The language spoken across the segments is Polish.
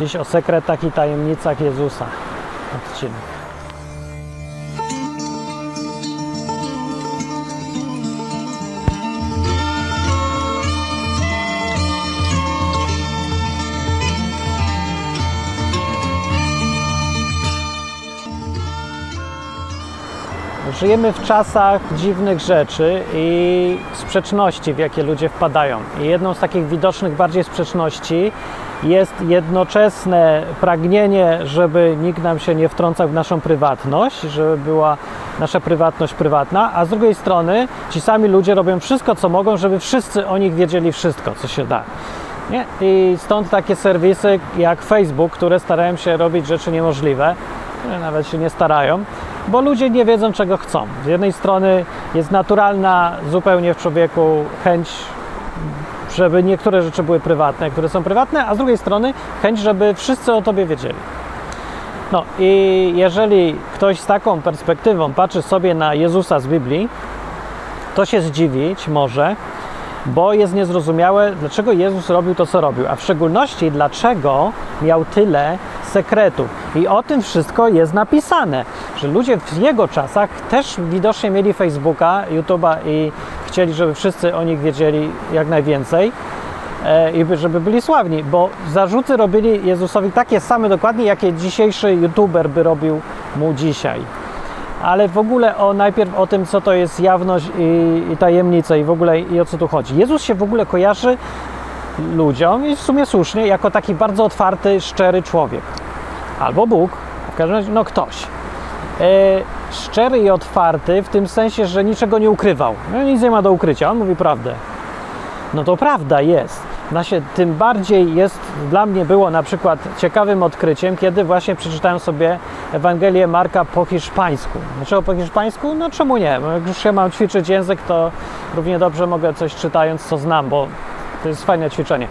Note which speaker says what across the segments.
Speaker 1: Dziś o sekretach i tajemnicach Jezusa odcinek. Żyjemy w czasach dziwnych rzeczy i sprzeczności, w jakie ludzie wpadają. I jedną z takich widocznych bardziej sprzeczności jest jednoczesne pragnienie, żeby nikt nam się nie wtrącał w naszą prywatność, żeby była nasza prywatność prywatna, a z drugiej strony ci sami ludzie robią wszystko, co mogą, żeby wszyscy o nich wiedzieli wszystko, co się da. Nie? I stąd takie serwisy jak Facebook, które starają się robić rzeczy niemożliwe, które nawet się nie starają, bo ludzie nie wiedzą, czego chcą. Z jednej strony jest naturalna zupełnie w człowieku chęć, żeby niektóre rzeczy były prywatne, które są prywatne, a z drugiej strony chęć, żeby wszyscy o tobie wiedzieli. No i jeżeli ktoś z taką perspektywą patrzy sobie na Jezusa z Biblii, to się zdziwić może, bo jest niezrozumiałe, dlaczego Jezus robił to, co robił, a w szczególności dlaczego miał tyle sekretów. I o tym wszystko jest napisane, że ludzie w jego czasach też widocznie mieli Facebooka, YouTube'a i chcieli, żeby wszyscy o nich wiedzieli jak najwięcej e, i żeby byli sławni, bo zarzuty robili Jezusowi takie same dokładnie, jakie dzisiejszy YouTuber by robił mu dzisiaj ale w ogóle o, najpierw o tym, co to jest jawność i, i tajemnica i w ogóle i o co tu chodzi. Jezus się w ogóle kojarzy ludziom i w sumie słusznie jako taki bardzo otwarty, szczery człowiek. Albo Bóg, w każdym razie, no ktoś. E, szczery i otwarty w tym sensie, że niczego nie ukrywał. No, nic nie ma do ukrycia, on mówi prawdę. No to prawda jest. Tym bardziej jest dla mnie było na przykład ciekawym odkryciem, kiedy właśnie przeczytałem sobie Ewangelię Marka po hiszpańsku. Dlaczego po hiszpańsku? No czemu nie? Bo jak już się mam ćwiczyć język, to równie dobrze mogę coś czytając, co znam, bo to jest fajne ćwiczenie.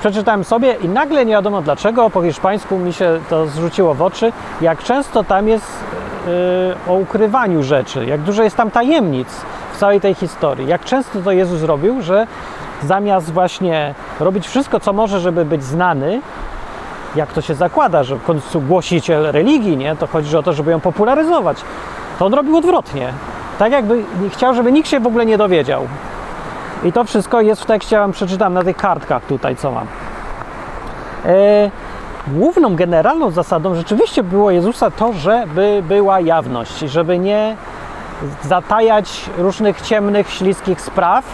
Speaker 1: Przeczytałem sobie i nagle nie wiadomo dlaczego po hiszpańsku mi się to zrzuciło w oczy, jak często tam jest yy, o ukrywaniu rzeczy, jak dużo jest tam tajemnic w całej tej historii. Jak często to Jezus robił, że zamiast właśnie robić wszystko, co może, żeby być znany, jak to się zakłada, że w końcu głosiciel religii, nie? to chodzi o to, żeby ją popularyzować, to on robił odwrotnie. Tak jakby chciał, żeby nikt się w ogóle nie dowiedział. I to wszystko jest w tekście, ja wam przeczytam na tych kartkach tutaj, co mam. E, główną, generalną zasadą rzeczywiście było Jezusa to, żeby była jawność, żeby nie zatajać różnych ciemnych, śliskich spraw,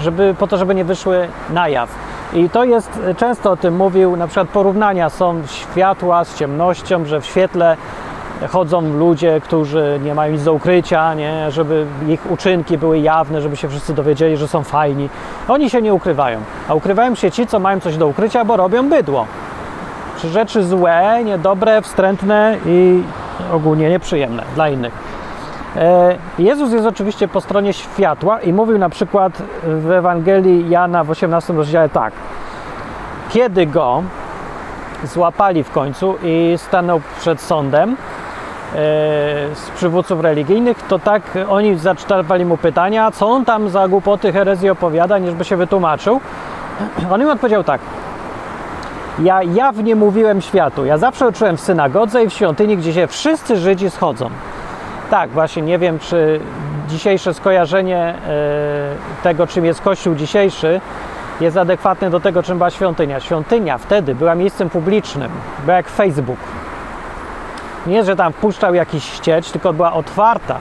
Speaker 1: żeby, po to, żeby nie wyszły na jaw. I to jest, często o tym mówił, na przykład porównania są światła z ciemnością, że w świetle chodzą ludzie, którzy nie mają nic do ukrycia, nie? żeby ich uczynki były jawne, żeby się wszyscy dowiedzieli, że są fajni. Oni się nie ukrywają, a ukrywają się ci, co mają coś do ukrycia, bo robią bydło. Czy rzeczy złe, niedobre, wstrętne i ogólnie nieprzyjemne dla innych. E, Jezus jest oczywiście po stronie światła i mówił na przykład w Ewangelii Jana w 18 rozdziale tak. Kiedy go złapali w końcu i stanął przed sądem e, z przywódców religijnych, to tak oni zaczynali mu pytania, co on tam za głupoty herezji opowiada, niżby się wytłumaczył. On im odpowiedział tak. Ja jawnie mówiłem światu. Ja zawsze uczyłem w synagodze i w świątyni, gdzie się wszyscy Żydzi schodzą. Tak, właśnie nie wiem, czy dzisiejsze skojarzenie e, tego, czym jest Kościół dzisiejszy, jest adekwatne do tego, czym była świątynia. Świątynia wtedy była miejscem publicznym, była jak Facebook. Nie, że tam wpuszczał jakiś ścieć, tylko była otwarta.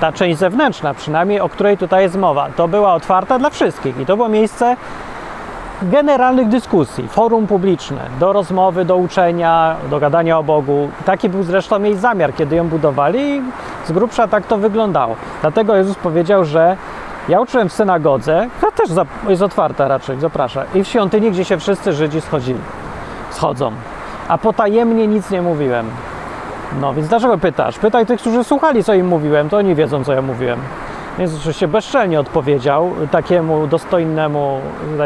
Speaker 1: Ta część zewnętrzna, przynajmniej, o której tutaj jest mowa, to była otwarta dla wszystkich i to było miejsce generalnych dyskusji, forum publiczne, do rozmowy, do uczenia, do gadania o Bogu. Taki był zresztą jej zamiar, kiedy ją budowali i z grubsza tak to wyglądało. Dlatego Jezus powiedział, że ja uczyłem w synagodze, która też jest otwarta raczej, zapraszam, i w świątyni, gdzie się wszyscy Żydzi schodzili, schodzą. A potajemnie nic nie mówiłem. No więc dlaczego pytasz? Pytaj tych, którzy słuchali, co im mówiłem, to oni wiedzą, co ja mówiłem. Więc oczywiście bezczelnie odpowiedział takiemu dostojnemu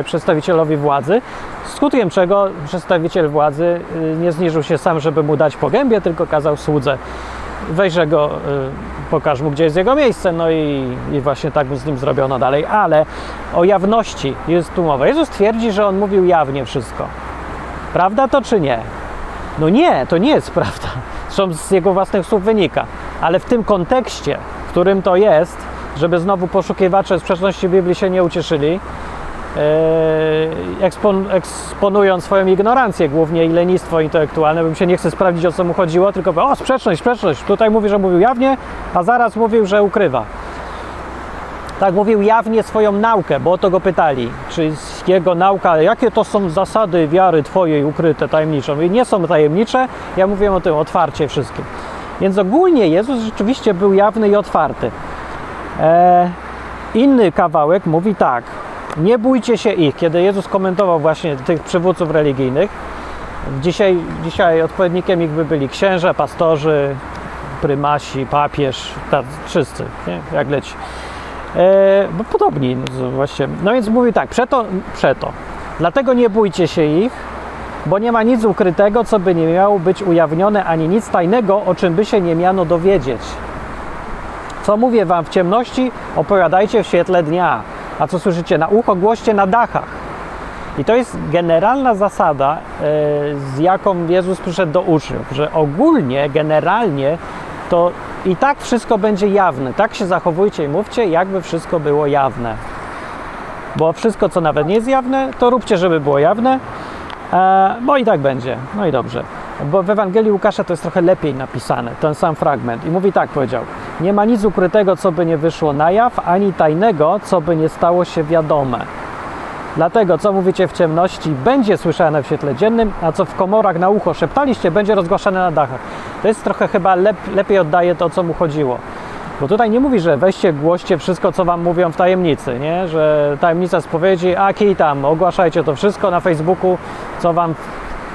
Speaker 1: przedstawicielowi władzy, skutkiem czego przedstawiciel władzy y, nie zniżył się sam, żeby mu dać po gębie, tylko kazał słudze weźże go, y, pokaż mu, gdzie jest jego miejsce, no i, i właśnie tak z nim zrobiono dalej. Ale o jawności jest tu mowa. Jezus twierdzi, że on mówił jawnie wszystko. Prawda to czy nie? No nie, to nie jest prawda. Zresztą z jego własnych słów wynika. Ale w tym kontekście, w którym to jest, żeby znowu poszukiwacze sprzeczności Biblii się nie ucieszyli, ekspon, eksponując swoją ignorancję głównie i lenistwo intelektualne, bym się nie chce sprawdzić o co mu chodziło, tylko o sprzeczność, sprzeczność. Tutaj mówi, że mówił jawnie, a zaraz mówił, że ukrywa. Tak mówił jawnie swoją naukę, bo o to go pytali, czy jego nauka, jakie to są zasady wiary Twojej ukryte, tajemnicze. Mówi, nie są tajemnicze, ja mówię o tym otwarcie wszystkim. Więc ogólnie Jezus rzeczywiście był jawny i otwarty. E, inny kawałek mówi tak, nie bójcie się ich. Kiedy Jezus komentował właśnie tych przywódców religijnych, dzisiaj, dzisiaj odpowiednikiem ich by byli księże, pastorzy, prymasi, papież, tak, wszyscy, nie? jak leci. E, bo podobni no, właśnie. No więc mówi tak, przeto, przeto. Dlatego nie bójcie się ich, bo nie ma nic ukrytego, co by nie miało być ujawnione, ani nic tajnego, o czym by się nie miano dowiedzieć. Co mówię wam w ciemności, opowiadajcie w świetle dnia a co słyszycie na ucho, głoście na dachach. I to jest generalna zasada, e, z jaką Jezus przyszedł do uczniów, że ogólnie, generalnie to i tak wszystko będzie jawne. Tak się zachowujcie i mówcie, jakby wszystko było jawne. Bo wszystko, co nawet nie jest jawne, to róbcie, żeby było jawne, e, bo i tak będzie. No i dobrze. Bo w Ewangelii Łukasza to jest trochę lepiej napisane, ten sam fragment. I mówi tak, powiedział: Nie ma nic ukrytego, co by nie wyszło na jaw, ani tajnego, co by nie stało się wiadome. Dlatego, co mówicie w ciemności, będzie słyszane w świetle dziennym, a co w komorach na ucho szeptaliście, będzie rozgłaszane na dachach. To jest trochę chyba lep, lepiej oddaje to, co mu chodziło. Bo tutaj nie mówi, że weźcie, głoście wszystko, co wam mówią w tajemnicy, nie? Że tajemnica spowiedzi, a kij tam, ogłaszajcie to wszystko na Facebooku, co wam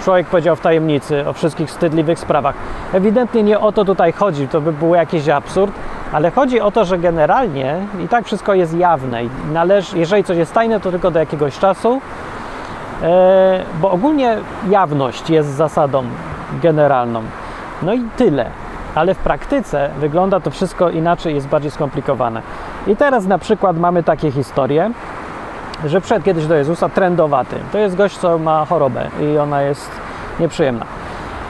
Speaker 1: człowiek powiedział w tajemnicy o wszystkich wstydliwych sprawach. Ewidentnie nie o to tutaj chodzi, to by był jakiś absurd, ale chodzi o to, że generalnie i tak wszystko jest jawne należy, jeżeli coś jest tajne, to tylko do jakiegoś czasu, e, bo ogólnie jawność jest zasadą generalną. No i tyle. Ale w praktyce wygląda to wszystko inaczej, jest bardziej skomplikowane. I teraz na przykład mamy takie historie, że przed kiedyś do Jezusa trendowaty. To jest gość, co ma chorobę i ona jest nieprzyjemna.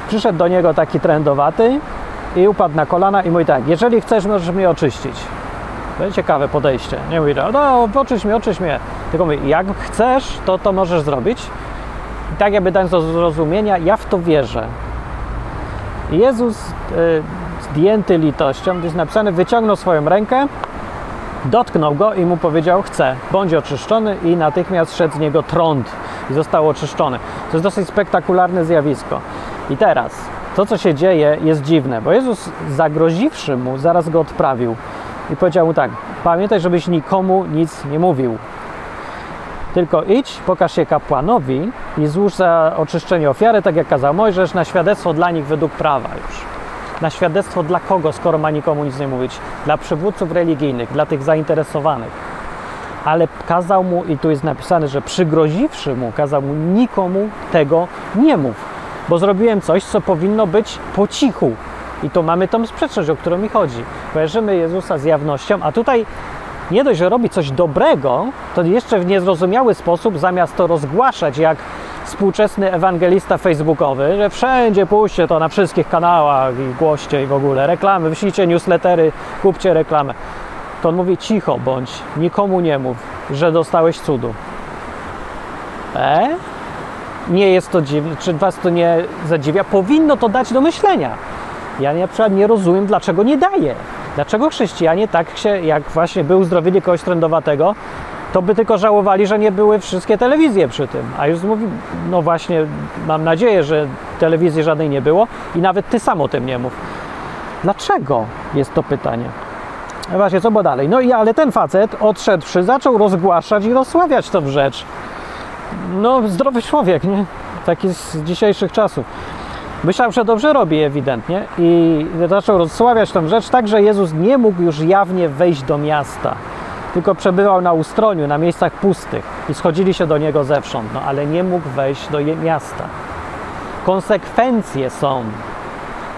Speaker 1: Przyszedł do niego taki trendowaty i upadł na kolana i mówi tak, jeżeli chcesz, możesz mnie oczyścić. To jest ciekawe podejście. Nie mówi, no oczyść mnie, oczyść mnie. Tylko mówi, jak chcesz, to to możesz zrobić. I tak jakby dając do zrozumienia, ja w to wierzę. Jezus y, zdjęty litością, to jest napisane, wyciągnął swoją rękę, Dotknął go i mu powiedział: Chcę, bądź oczyszczony, i natychmiast szedł z niego trąd i został oczyszczony. To jest dosyć spektakularne zjawisko. I teraz to, co się dzieje, jest dziwne, bo Jezus, zagroziwszy mu, zaraz go odprawił i powiedział mu tak: Pamiętaj, żebyś nikomu nic nie mówił. Tylko idź, pokaż się kapłanowi i złóż za oczyszczenie ofiary, tak jak kazał Mojżesz, na świadectwo dla nich według prawa już na świadectwo dla kogo, skoro ma nikomu nic nie mówić? Dla przywódców religijnych, dla tych zainteresowanych. Ale kazał mu, i tu jest napisane, że przygroziwszy mu, kazał mu nikomu tego nie mów, bo zrobiłem coś, co powinno być po cichu. I to mamy tą sprzeczność, o którą mi chodzi. Kojarzymy Jezusa z jawnością, a tutaj nie dość, że robi coś dobrego, to jeszcze w niezrozumiały sposób, zamiast to rozgłaszać jak współczesny ewangelista facebookowy, że wszędzie puśćcie to na wszystkich kanałach i głoście i w ogóle reklamy, wyślijcie newslettery, kupcie reklamę. To on mówi cicho bądź, nikomu nie mów, że dostałeś cudu. E? Nie jest to dziwne, czy was to nie zadziwia? Powinno to dać do myślenia. Ja na przykład nie rozumiem, dlaczego nie daje. Dlaczego chrześcijanie tak się, jak właśnie był uzdrowienie kogoś trendowatego, to by tylko żałowali, że nie były wszystkie telewizje przy tym. A już mówi, no właśnie, mam nadzieję, że telewizji żadnej nie było i nawet ty sam o tym nie mów. Dlaczego? Jest to pytanie. No właśnie, co było dalej? No i ale ten facet odszedłszy, zaczął rozgłaszać i rozsławiać tą rzecz. No, zdrowy człowiek, nie? Taki z dzisiejszych czasów. Myślał, że dobrze robi ewidentnie i zaczął rozsławiać tą rzecz tak, że Jezus nie mógł już jawnie wejść do miasta tylko przebywał na ustroniu, na miejscach pustych i schodzili się do niego zewsząd, no ale nie mógł wejść do miasta. Konsekwencje są.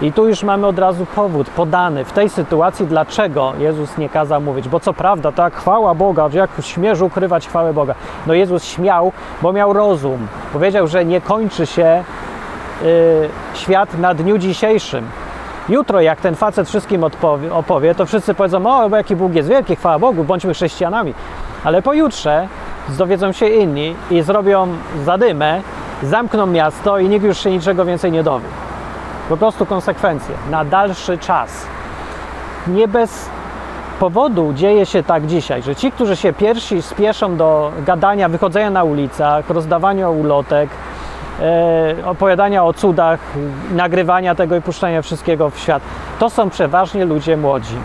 Speaker 1: I tu już mamy od razu powód podany w tej sytuacji, dlaczego Jezus nie kazał mówić. Bo co prawda, tak, chwała Boga, jak śmiesz ukrywać chwałę Boga. No Jezus śmiał, bo miał rozum, Powiedział, że nie kończy się y, świat na dniu dzisiejszym. Jutro, jak ten facet wszystkim odpowie, opowie, to wszyscy powiedzą: O, bo jaki Bóg jest wielki, chwała Bogu, bądźmy chrześcijanami. Ale pojutrze dowiedzą się inni i zrobią zadymę, zamkną miasto i nikt już się niczego więcej nie dowie. Po prostu konsekwencje na dalszy czas. Nie bez powodu dzieje się tak dzisiaj, że ci, którzy się pierwsi spieszą do gadania, wychodzenia na ulicach, rozdawania ulotek, opowiadania o cudach, nagrywania tego i puszczania wszystkiego w świat, to są przeważnie ludzie młodzi.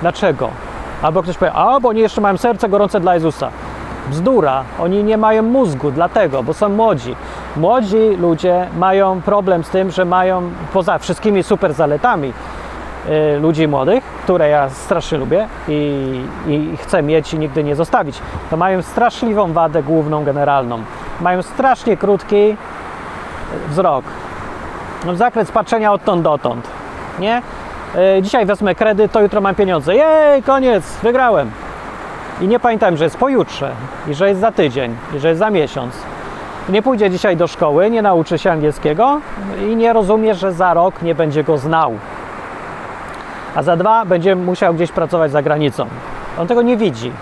Speaker 1: Dlaczego? Albo ktoś powie, a bo oni jeszcze mają serce gorące dla Jezusa. Bzdura, oni nie mają mózgu, dlatego, bo są młodzi. Młodzi ludzie mają problem z tym, że mają poza wszystkimi super zaletami ludzi młodych, które ja strasznie lubię i, i chcę mieć i nigdy nie zostawić, to mają straszliwą wadę główną, generalną. Mają strasznie krótki wzrok. No, zakres patrzenia odtąd dotąd. Nie? Y, dzisiaj wezmę kredyt, to jutro mam pieniądze. Jej, koniec, wygrałem. I nie pamiętam, że jest pojutrze, i że jest za tydzień, i że jest za miesiąc. Nie pójdzie dzisiaj do szkoły, nie nauczy się angielskiego i nie rozumie, że za rok nie będzie go znał. A za dwa będzie musiał gdzieś pracować za granicą. On tego nie widzi,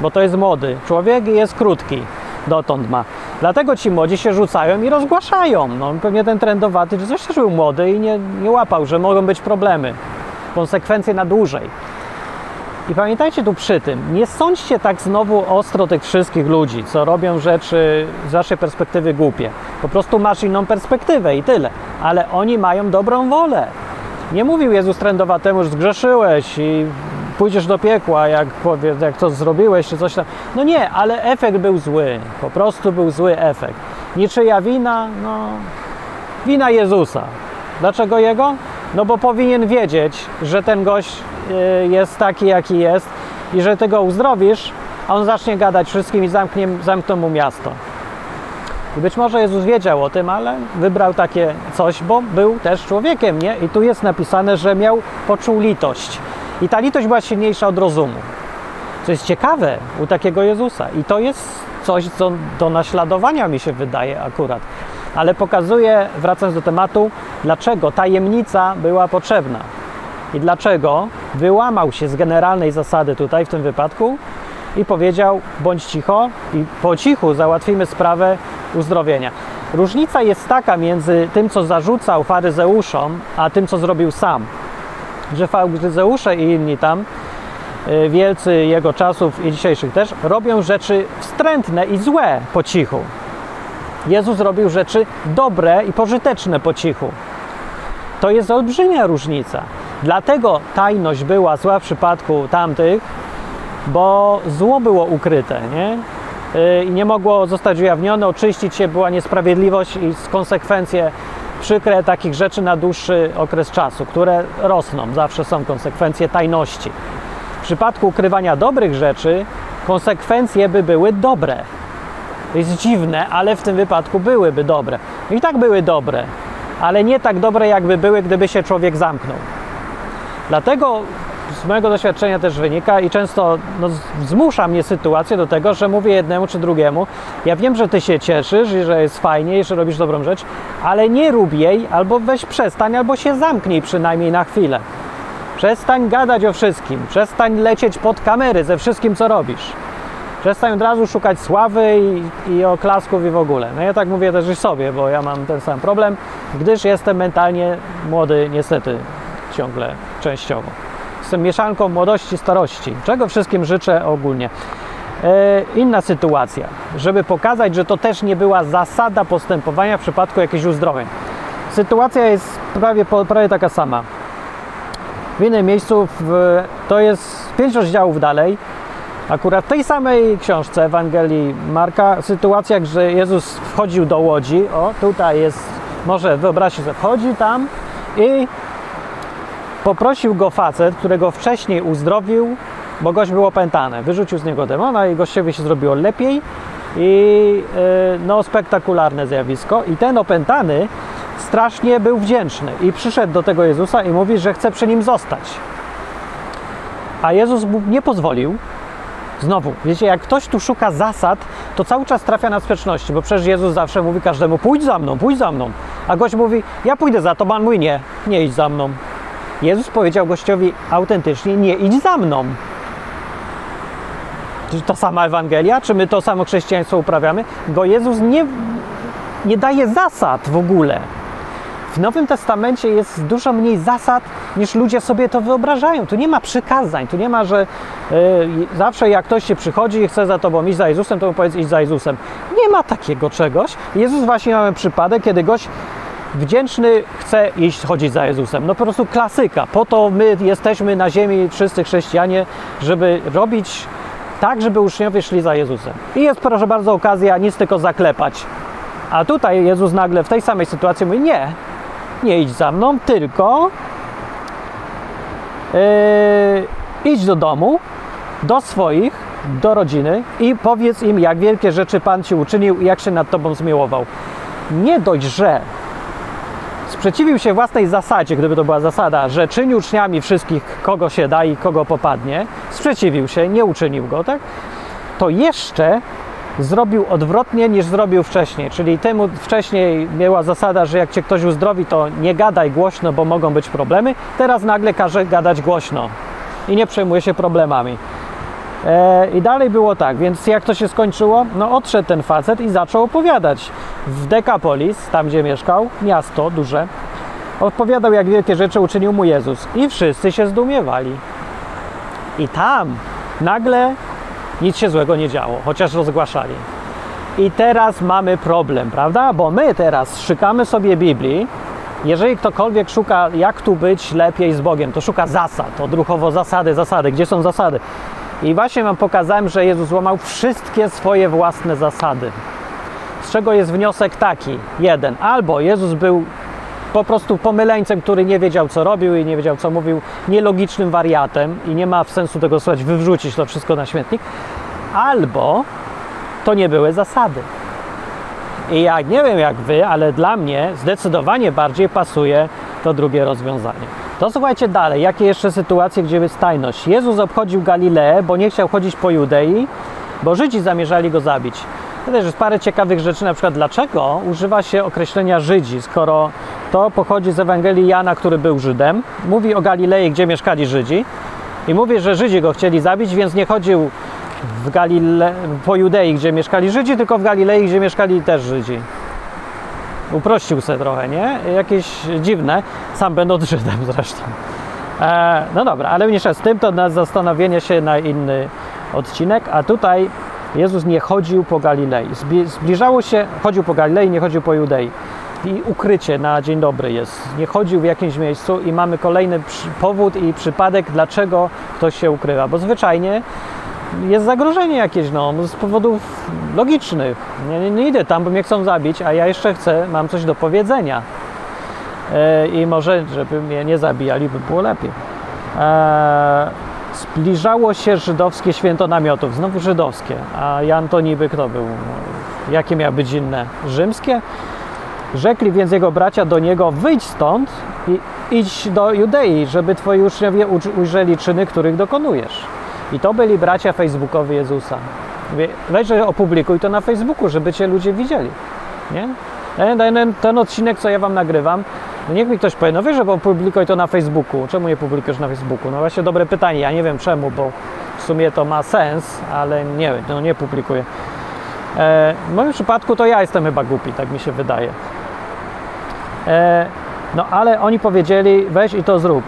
Speaker 1: bo to jest młody. Człowiek jest krótki, dotąd ma. Dlatego ci młodzi się rzucają i rozgłaszają. No, pewnie ten trendowaty, że coś był młody i nie, nie łapał, że mogą być problemy. Konsekwencje na dłużej. I pamiętajcie tu przy tym, nie sądźcie tak znowu ostro tych wszystkich ludzi, co robią rzeczy z waszej perspektywy głupie. Po prostu masz inną perspektywę i tyle. Ale oni mają dobrą wolę. Nie mówił Jezus trędowatemu, że zgrzeszyłeś i pójdziesz do piekła, jak, powie, jak to zrobiłeś, czy coś tam. No nie, ale efekt był zły. Po prostu był zły efekt. Niczyja wina? No, wina Jezusa. Dlaczego jego? No bo powinien wiedzieć, że ten gość y, jest taki, jaki jest i że ty go uzdrowisz, a on zacznie gadać wszystkim i zamknie, zamkną mu miasto. I być może Jezus wiedział o tym, ale wybrał takie coś, bo był też człowiekiem, nie? I tu jest napisane, że miał, poczuł litość. I ta litość była silniejsza od rozumu. Co jest ciekawe u takiego Jezusa. I to jest coś, co do naśladowania mi się wydaje akurat. Ale pokazuje, wracając do tematu, dlaczego tajemnica była potrzebna. I dlaczego wyłamał się z generalnej zasady tutaj w tym wypadku i powiedział: bądź cicho i po cichu załatwimy sprawę uzdrowienia. Różnica jest taka między tym, co zarzucał faryzeuszom, a tym, co zrobił sam. Że faryzeusze i inni tam, y, wielcy jego czasów i dzisiejszych też, robią rzeczy wstrętne i złe po cichu. Jezus robił rzeczy dobre i pożyteczne po cichu. To jest olbrzymia różnica. Dlatego tajność była zła w przypadku tamtych, bo zło było ukryte, nie? I nie mogło zostać ujawnione, oczyścić się, była niesprawiedliwość i konsekwencje przykre takich rzeczy na dłuższy okres czasu, które rosną. Zawsze są konsekwencje tajności. W przypadku ukrywania dobrych rzeczy konsekwencje by były dobre. Jest dziwne, ale w tym wypadku byłyby dobre. I tak były dobre, ale nie tak dobre, jakby były, gdyby się człowiek zamknął. Dlatego z mojego doświadczenia też wynika i często no, zmusza mnie sytuacja do tego, że mówię jednemu czy drugiemu, ja wiem, że ty się cieszysz i że jest fajnie i że robisz dobrą rzecz, ale nie rób jej, albo weź przestań, albo się zamknij przynajmniej na chwilę. Przestań gadać o wszystkim, przestań lecieć pod kamery ze wszystkim, co robisz. Przestań od razu szukać sławy i, i oklasków i w ogóle. No ja tak mówię też i sobie, bo ja mam ten sam problem, gdyż jestem mentalnie młody, niestety, ciągle, częściowo. Jestem mieszanką młodości, starości, czego wszystkim życzę ogólnie. E, inna sytuacja, żeby pokazać, że to też nie była zasada postępowania w przypadku jakichś uzdrowień. Sytuacja jest prawie, prawie taka sama. W innym miejscu w, to jest pięć rozdziałów dalej. Akurat w tej samej książce Ewangelii Marka sytuacja, że Jezus wchodził do łodzi. O, tutaj jest, może wyobraźcie sobie, wchodzi tam i poprosił go facet, którego wcześniej uzdrowił, bo gość był opętany. Wyrzucił z niego demona i gościowi się zrobiło lepiej i yy, no spektakularne zjawisko. I ten opętany strasznie był wdzięczny i przyszedł do tego Jezusa i mówi, że chce przy nim zostać. A Jezus mu nie pozwolił. Znowu, wiecie, jak ktoś tu szuka zasad, to cały czas trafia na sprzeczności, bo przecież Jezus zawsze mówi każdemu, pójdź za mną, pójdź za mną. A gość mówi, ja pójdę za tobą, a on mówi, nie, nie idź za mną. Jezus powiedział gościowi autentycznie, nie idź za mną. Czy to sama Ewangelia? Czy my to samo chrześcijaństwo uprawiamy? Bo Jezus nie, nie daje zasad w ogóle. W Nowym Testamencie jest dużo mniej zasad, niż ludzie sobie to wyobrażają. Tu nie ma przykazań, tu nie ma, że y, zawsze jak ktoś się przychodzi i chce za tobą iść za Jezusem, to mu powiedz iść za Jezusem. Nie ma takiego czegoś. Jezus właśnie mamy przypadek, kiedy gość wdzięczny chce iść chodzić za Jezusem. No po prostu klasyka. Po to my jesteśmy na ziemi, wszyscy chrześcijanie, żeby robić tak, żeby uczniowie szli za Jezusem. I jest, proszę bardzo, okazja nic tylko zaklepać. A tutaj Jezus nagle w tej samej sytuacji mówi: Nie, nie idź za mną, tylko yy, idź do domu, do swoich, do rodziny i powiedz im, jak wielkie rzeczy Pan ci uczynił i jak się nad tobą zmiłował. Nie dość, że sprzeciwił się własnej zasadzie, gdyby to była zasada, że czyni uczniami wszystkich, kogo się da i kogo popadnie, sprzeciwił się, nie uczynił go, tak? To jeszcze zrobił odwrotnie niż zrobił wcześniej. Czyli temu wcześniej miała zasada, że jak cię ktoś uzdrowi, to nie gadaj głośno, bo mogą być problemy. Teraz nagle każe gadać głośno i nie przejmuje się problemami. E, I dalej było tak, więc jak to się skończyło? No odszedł ten facet i zaczął opowiadać. W Dekapolis, tam gdzie mieszkał, miasto duże, opowiadał jak wielkie rzeczy uczynił mu Jezus. I wszyscy się zdumiewali. I tam nagle nic się złego nie działo, chociaż rozgłaszali. I teraz mamy problem, prawda? Bo my teraz szukamy sobie Biblii. Jeżeli ktokolwiek szuka, jak tu być lepiej z Bogiem, to szuka zasad, odruchowo zasady, zasady. Gdzie są zasady? I właśnie Wam pokazałem, że Jezus złamał wszystkie swoje własne zasady. Z czego jest wniosek taki, jeden, albo Jezus był po prostu pomyleńcem, który nie wiedział, co robił i nie wiedział, co mówił, nielogicznym wariatem i nie ma sensu tego słuchać, wywrzucić to wszystko na śmietnik, albo to nie były zasady. I ja nie wiem jak wy, ale dla mnie zdecydowanie bardziej pasuje to drugie rozwiązanie. To słuchajcie dalej, jakie jeszcze sytuacje, gdzie jest tajność. Jezus obchodził Galileę, bo nie chciał chodzić po Judei, bo Żydzi zamierzali go zabić. To też jest parę ciekawych rzeczy, na przykład dlaczego używa się określenia Żydzi, skoro to pochodzi z Ewangelii Jana, który był Żydem. Mówi o Galilei, gdzie mieszkali Żydzi i mówi, że Żydzi go chcieli zabić, więc nie chodził w Galile, po Judei, gdzie mieszkali Żydzi, tylko w Galilei, gdzie mieszkali też Żydzi. Uprościł se trochę, nie? Jakieś dziwne, sam będąc Żydem zresztą. E, no dobra, ale mniejsza z tym to na zastanowienie się na inny odcinek, a tutaj Jezus nie chodził po Galilei. Zbliżało się, chodził po Galilei, nie chodził po Judei. I ukrycie na dzień dobry jest. Nie chodził w jakimś miejscu i mamy kolejny powód i przypadek, dlaczego ktoś się ukrywa. Bo zwyczajnie jest zagrożenie jakieś, no, z powodów logicznych. Nie, nie, nie idę tam, bo mnie chcą zabić, a ja jeszcze chcę, mam coś do powiedzenia. E, I może, żeby mnie nie zabijali, by było lepiej. E, zbliżało się żydowskie święto namiotów, znowu żydowskie. A Jan to niby kto był? Jakie miały być inne? Rzymskie? Rzekli więc jego bracia do niego: Wyjdź stąd i idź do Judei, żeby twoi uczniowie ujrzeli czyny, których dokonujesz. I to byli bracia facebookowi Jezusa. Mówię, weź, opublikuj to na Facebooku, żeby cię ludzie widzieli. Nie? Ten, ten, ten odcinek, co ja wam nagrywam, no niech mi ktoś powie, no wiesz, że opublikuj to na Facebooku. Czemu nie publikujesz na Facebooku? No właśnie dobre pytanie, ja nie wiem czemu, bo w sumie to ma sens, ale nie wiem, no nie publikuję. E, w moim przypadku to ja jestem chyba głupi, tak mi się wydaje. E, no ale oni powiedzieli, weź i to zrób.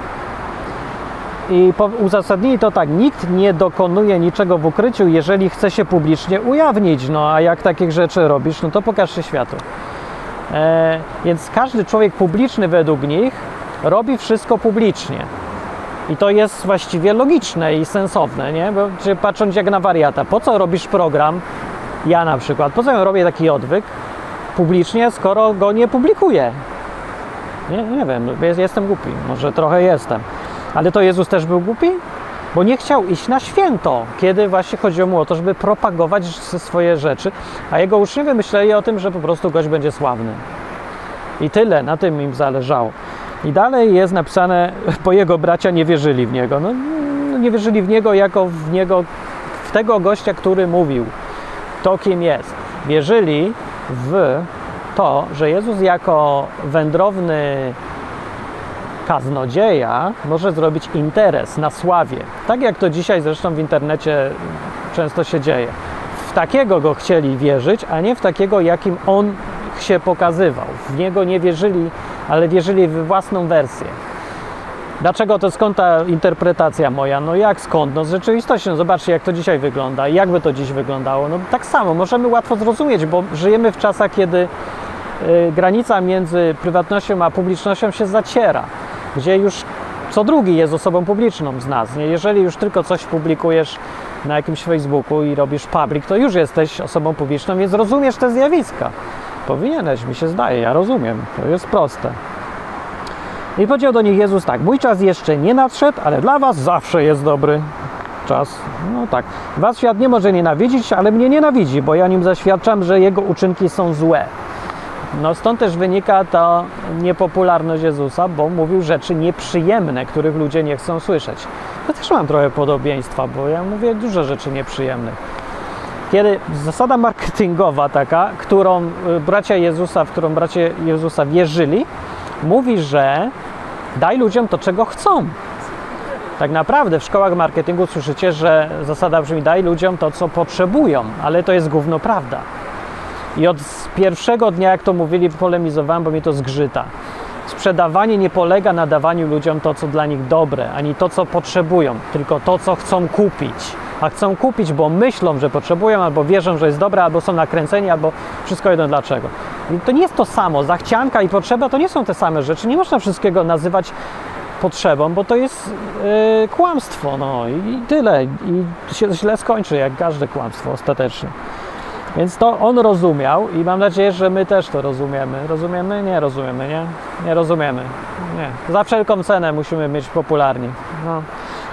Speaker 1: I uzasadnili to tak, nikt nie dokonuje niczego w ukryciu, jeżeli chce się publicznie ujawnić. No a jak takich rzeczy robisz, no to pokaż się światu. E, więc każdy człowiek publiczny według nich robi wszystko publicznie. I to jest właściwie logiczne i sensowne, nie? Bo czy patrząc jak na wariata, po co robisz program, ja na przykład, po co ja robię taki odwyk publicznie, skoro go nie publikuję? Nie, nie wiem, jestem głupi, może trochę jestem. Ale to Jezus też był głupi? Bo nie chciał iść na święto, kiedy właśnie chodziło mu o to, żeby propagować swoje rzeczy, a jego uczniowie myśleli o tym, że po prostu gość będzie sławny. I tyle, na tym im zależało. I dalej jest napisane, bo jego bracia nie wierzyli w niego. No, nie wierzyli w niego jako w niego, w tego gościa, który mówił. to, kim jest. Wierzyli w to, że Jezus jako wędrowny kaznodzieja może zrobić interes na sławie. Tak jak to dzisiaj zresztą w internecie często się dzieje. W takiego go chcieli wierzyć, a nie w takiego, jakim on się pokazywał. W niego nie wierzyli, ale wierzyli w własną wersję. Dlaczego to skąd ta interpretacja moja? No jak skąd? No z rzeczywistością, zobaczcie jak to dzisiaj wygląda jakby to dziś wyglądało. No tak samo, możemy łatwo zrozumieć, bo żyjemy w czasach, kiedy y, granica między prywatnością a publicznością się zaciera, gdzie już co drugi jest osobą publiczną z nas. Nie? Jeżeli już tylko coś publikujesz na jakimś Facebooku i robisz public, to już jesteś osobą publiczną, więc rozumiesz te zjawiska. Powinieneś, mi się zdaje, ja rozumiem, to jest proste. I powiedział do nich Jezus tak: Mój czas jeszcze nie nadszedł, ale dla was zawsze jest dobry czas. No tak. Was świat nie może nienawidzić, ale mnie nienawidzi, bo ja nim zaświadczam, że jego uczynki są złe. No stąd też wynika ta niepopularność Jezusa, bo mówił rzeczy nieprzyjemne, których ludzie nie chcą słyszeć. Ja też mam trochę podobieństwa, bo ja mówię dużo rzeczy nieprzyjemnych. Kiedy zasada marketingowa taka, którą y, bracia Jezusa, w którą bracia Jezusa wierzyli, mówi, że daj ludziom to, czego chcą. Tak naprawdę w szkołach marketingu słyszycie, że zasada brzmi daj ludziom to, co potrzebują, ale to jest gówno prawda. I od pierwszego dnia, jak to mówili, polemizowałem, bo mi to zgrzyta. Sprzedawanie nie polega na dawaniu ludziom to, co dla nich dobre, ani to, co potrzebują, tylko to, co chcą kupić. A chcą kupić, bo myślą, że potrzebują, albo wierzą, że jest dobre, albo są nakręceni, albo wszystko jedno dlaczego. I to nie jest to samo. Zachcianka i potrzeba to nie są te same rzeczy. Nie można wszystkiego nazywać potrzebą, bo to jest yy, kłamstwo. No i tyle. I się źle skończy, jak każde kłamstwo ostatecznie. Więc to on rozumiał i mam nadzieję, że my też to rozumiemy. Rozumiemy? Nie rozumiemy, nie? Nie rozumiemy. Nie. Za wszelką cenę musimy mieć popularni. No.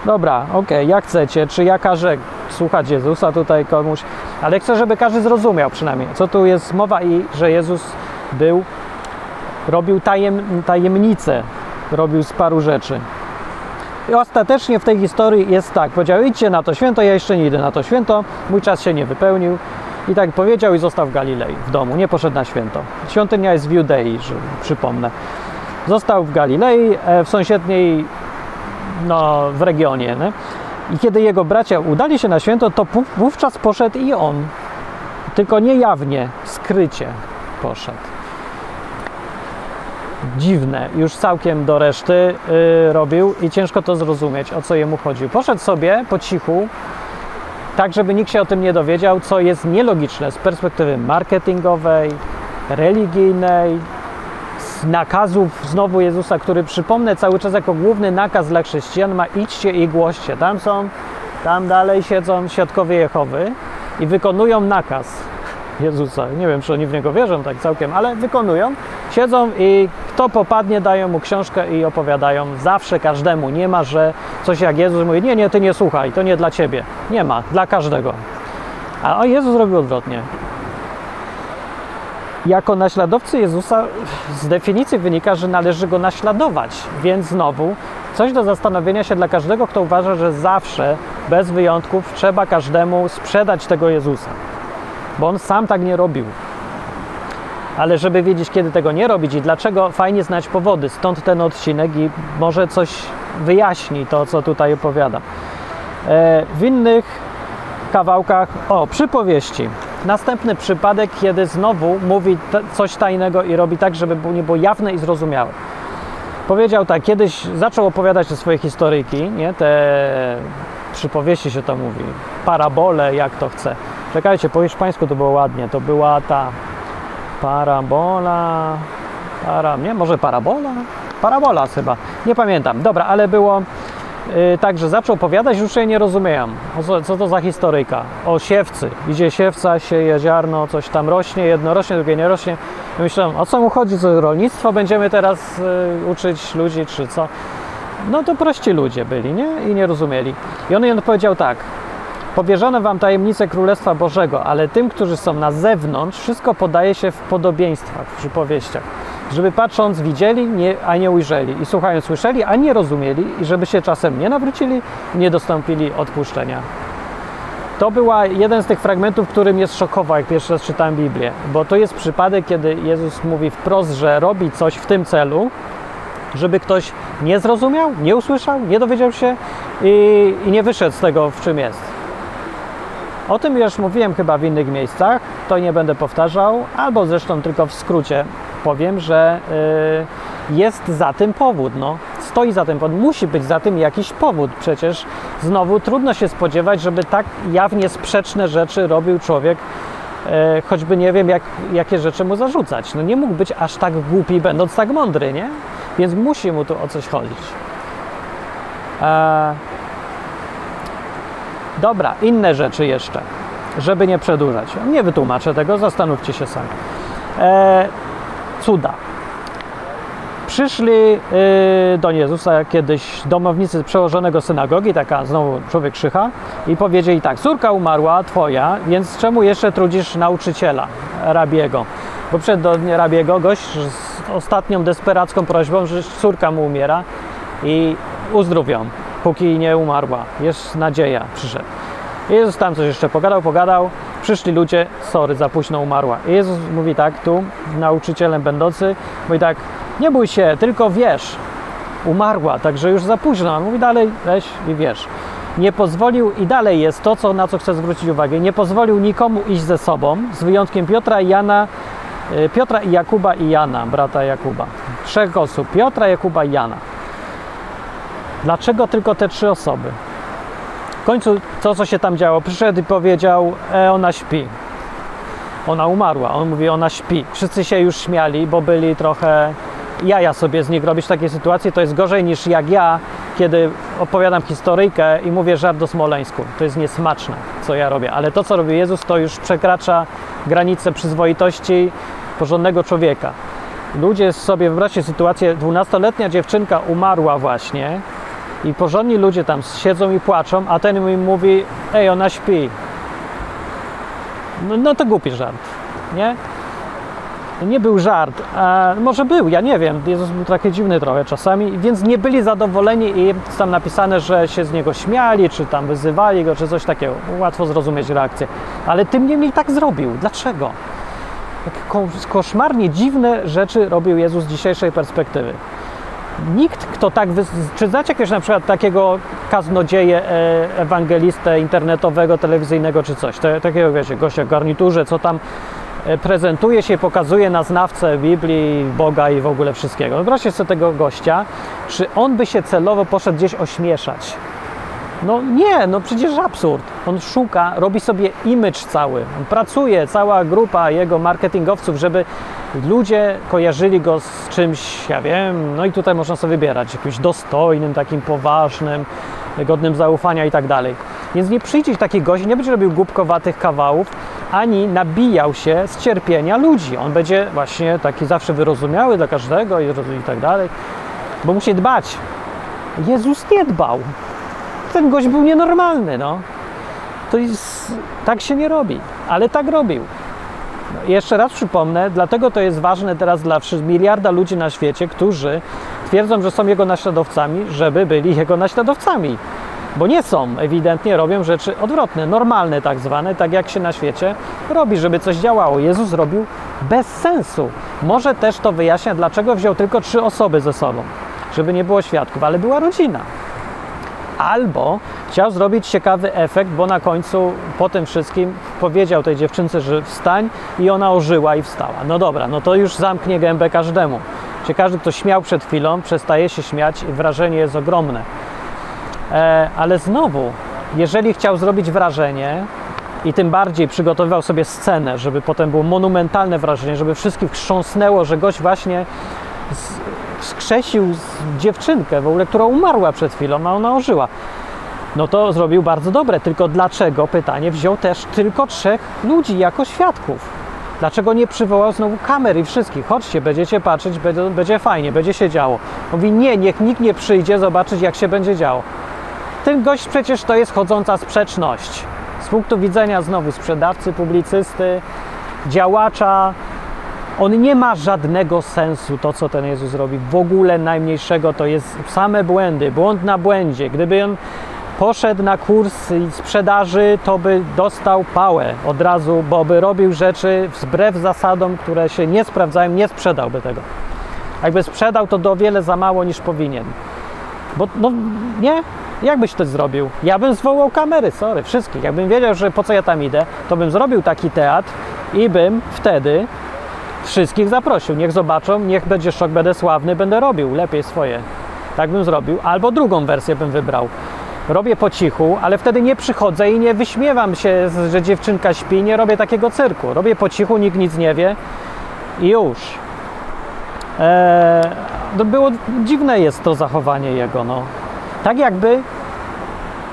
Speaker 1: Dobra, okej, okay, jak chcecie. Czy ja każę słuchać Jezusa tutaj komuś, ale chcę, żeby każdy zrozumiał przynajmniej, co tu jest mowa i że Jezus był, robił tajem, tajemnicę, robił z paru rzeczy. I ostatecznie w tej historii jest tak, powiedział idźcie na to święto, ja jeszcze nie idę na to święto, mój czas się nie wypełnił, i tak powiedział i został w Galilei, w domu, nie poszedł na święto. Świątynia jest w Judei, przypomnę. Został w Galilei, e, w sąsiedniej, no, w regionie. Nie? I kiedy jego bracia udali się na święto, to wówczas poszedł i on. Tylko niejawnie, skrycie poszedł. Dziwne, już całkiem do reszty yy, robił i ciężko to zrozumieć, o co jemu chodził. Poszedł sobie po cichu, tak żeby nikt się o tym nie dowiedział, co jest nielogiczne z perspektywy marketingowej, religijnej, z nakazów znowu Jezusa, który przypomnę cały czas jako główny nakaz dla chrześcijan ma idźcie i głoście. Tam są, tam dalej siedzą świadkowie Jehowy i wykonują nakaz Jezusa. Nie wiem, czy oni w Niego wierzą tak całkiem, ale wykonują. Siedzą i kto popadnie, dają mu książkę i opowiadają zawsze każdemu. Nie ma, że coś jak Jezus mówi, nie, nie, ty nie słuchaj, to nie dla ciebie. Nie ma, dla każdego. A Jezus robił odwrotnie. Jako naśladowcy Jezusa z definicji wynika, że należy go naśladować, więc znowu coś do zastanowienia się dla każdego, kto uważa, że zawsze, bez wyjątków, trzeba każdemu sprzedać tego Jezusa bo on sam tak nie robił. Ale żeby wiedzieć, kiedy tego nie robić i dlaczego, fajnie znać powody. Stąd ten odcinek i może coś wyjaśni to, co tutaj opowiadam. E, w innych kawałkach, o, przypowieści. Następny przypadek, kiedy znowu mówi coś tajnego i robi tak, żeby nie było jawne i zrozumiałe. Powiedział tak, kiedyś zaczął opowiadać te swoje historyjki, nie? te przypowieści się to mówi, parabole, jak to chce. Czekajcie, po hiszpańsku to było ładnie. To była ta parabola. Para, nie, może parabola? Parabola chyba. Nie pamiętam. Dobra, ale było yy, tak, że zaczął opowiadać, już jej nie rozumieją. Co, co to za historyjka? O siewcy. Idzie siewca, sieje ziarno, coś tam rośnie, jedno rośnie, drugie nie rośnie. myślę, o co mu chodzi? Co rolnictwo będziemy teraz yy, uczyć ludzi, czy co? No to prości ludzie byli, nie? I nie rozumieli. I on jej powiedział tak, Powierzono wam tajemnice Królestwa Bożego, ale tym, którzy są na zewnątrz, wszystko podaje się w podobieństwach, w przypowieściach. Żeby patrząc widzieli, nie, a nie ujrzeli, i słuchając słyszeli, a nie rozumieli, i żeby się czasem nie nawrócili, nie dostąpili odpuszczenia. to była jeden z tych fragmentów, który mnie zszokował, jak pierwszy raz czytałem Biblię, bo to jest przypadek, kiedy Jezus mówi wprost, że robi coś w tym celu, żeby ktoś nie zrozumiał, nie usłyszał, nie dowiedział się i, i nie wyszedł z tego, w czym jest. O tym już mówiłem chyba w innych miejscach, to nie będę powtarzał, albo zresztą tylko w skrócie powiem, że y, jest za tym powód. No. Stoi za tym powód, musi być za tym jakiś powód. Przecież znowu trudno się spodziewać, żeby tak jawnie sprzeczne rzeczy robił człowiek, y, choćby nie wiem, jak, jakie rzeczy mu zarzucać. No nie mógł być aż tak głupi, będąc tak mądry, nie? Więc musi mu tu o coś chodzić. E, dobra, inne rzeczy jeszcze, żeby nie przedłużać. Nie wytłumaczę tego, zastanówcie się sami. E, cuda. Przyszli y, do Jezusa kiedyś domownicy przełożonego synagogi, taka znowu człowiek szycha, i powiedzieli tak: Córka umarła, twoja, więc czemu jeszcze trudzisz nauczyciela, rabiego? Bo przed do rabiego gość z ostatnią desperacką prośbą, że córka mu umiera i uzdrów ją, póki nie umarła. Jest nadzieja, przyszedł. Jezus tam coś jeszcze pogadał, pogadał. Przyszli ludzie, sorry, za późno umarła. I Jezus mówi tak, tu, nauczycielem będący, mówi tak, nie bój się, tylko wiesz, umarła, także już za późno. On mówi dalej, weź i wiesz. Nie pozwolił, i dalej jest to, co, na co chcę zwrócić uwagę, nie pozwolił nikomu iść ze sobą, z wyjątkiem Piotra i Jana, Piotra i Jakuba i Jana, brata Jakuba. Trzech osób, Piotra, Jakuba i Jana. Dlaczego tylko te trzy osoby? W końcu to, co się tam działo, przyszedł i powiedział, e, ona śpi. Ona umarła. On mówi, ona śpi. Wszyscy się już śmiali, bo byli trochę jaja sobie z nich robić w takiej sytuacji. To jest gorzej niż jak ja, kiedy opowiadam historyjkę i mówię żart do Smoleńsku. To jest niesmaczne, co ja robię. Ale to, co robi Jezus, to już przekracza granice przyzwoitości porządnego człowieka. Ludzie sobie, wyobraźcie sytuację, 12-letnia dziewczynka umarła właśnie i porządni ludzie tam siedzą i płaczą, a ten im mówi, ej, ona śpi. No, no to głupi żart, nie? Nie był żart, a może był, ja nie wiem. Jezus był taki dziwny trochę czasami, więc nie byli zadowoleni i jest tam napisane, że się z niego śmiali, czy tam wyzywali go, czy coś takiego. Łatwo zrozumieć reakcję. Ale tym niemniej tak zrobił. Dlaczego? Jak koszmarnie dziwne rzeczy robił Jezus z dzisiejszej perspektywy. Nikt, kto tak. Wy... Czy znacie jakiegoś na przykład takiego kaznodzieję, e, ewangelistę internetowego, telewizyjnego czy coś? Takiego, wiecie, gościa w garniturze, co tam e, prezentuje się, pokazuje na znawcę Biblii, Boga i w ogóle wszystkiego. Wyobraźcie sobie tego gościa, czy on by się celowo poszedł gdzieś ośmieszać? No nie, no przecież absurd. On szuka, robi sobie image cały. On pracuje, cała grupa jego marketingowców, żeby ludzie kojarzyli go z czymś, ja wiem, no i tutaj można sobie wybierać, jakimś dostojnym, takim poważnym, godnym zaufania i tak dalej. Więc nie przyjdzie taki gość, nie będzie robił głupkowatych kawałów, ani nabijał się z cierpienia ludzi. On będzie właśnie taki zawsze wyrozumiały dla każdego i, i tak dalej, bo musi dbać. Jezus nie dbał ten gość był nienormalny, no. To jest, tak się nie robi, ale tak robił. No, jeszcze raz przypomnę, dlatego to jest ważne teraz dla miliarda ludzi na świecie, którzy twierdzą, że są jego naśladowcami, żeby byli jego naśladowcami. Bo nie są, ewidentnie robią rzeczy odwrotne, normalne tak zwane, tak jak się na świecie robi, żeby coś działało. Jezus robił bez sensu. Może też to wyjaśnia, dlaczego wziął tylko trzy osoby ze sobą, żeby nie było świadków, ale była rodzina albo chciał zrobić ciekawy efekt, bo na końcu po tym wszystkim powiedział tej dziewczynce, że wstań i ona ożyła i wstała. No dobra, no to już zamknie gębę każdemu. Czy każdy, kto śmiał przed chwilą, przestaje się śmiać i wrażenie jest ogromne. E, ale znowu, jeżeli chciał zrobić wrażenie, i tym bardziej przygotowywał sobie scenę, żeby potem było monumentalne wrażenie, żeby wszystkich wstrząsnęło, że gość właśnie wskrzesił dziewczynkę w ogóle, która umarła przed chwilą, a ona ożyła. No to zrobił bardzo dobre, tylko dlaczego, pytanie, wziął też tylko trzech ludzi jako świadków? Dlaczego nie przywołał znowu kamer i wszystkich? Chodźcie, będziecie patrzeć, będzie, będzie fajnie, będzie się działo. Mówi, nie, niech nikt nie przyjdzie zobaczyć, jak się będzie działo. Ten gość przecież to jest chodząca sprzeczność. Z punktu widzenia znowu sprzedawcy, publicysty, działacza, on nie ma żadnego sensu, to co ten Jezus robi, w ogóle najmniejszego, to jest same błędy, błąd na błędzie. Gdyby on poszedł na kurs sprzedaży, to by dostał pałę od razu, bo by robił rzeczy wbrew zasadom, które się nie sprawdzają, nie sprzedałby tego. Jakby sprzedał, to do wiele za mało niż powinien. Bo no nie, jak byś to zrobił? Ja bym zwołał kamery, sorry, wszystkich. Jakbym wiedział, że po co ja tam idę, to bym zrobił taki teatr i bym wtedy wszystkich zaprosił. Niech zobaczą, niech będzie szok, będę sławny, będę robił lepiej swoje. Tak bym zrobił. Albo drugą wersję bym wybrał. Robię po cichu, ale wtedy nie przychodzę i nie wyśmiewam się, że dziewczynka śpi, nie robię takiego cyrku. Robię po cichu, nikt nic nie wie i już. Eee, to było dziwne jest to zachowanie jego, no. Tak jakby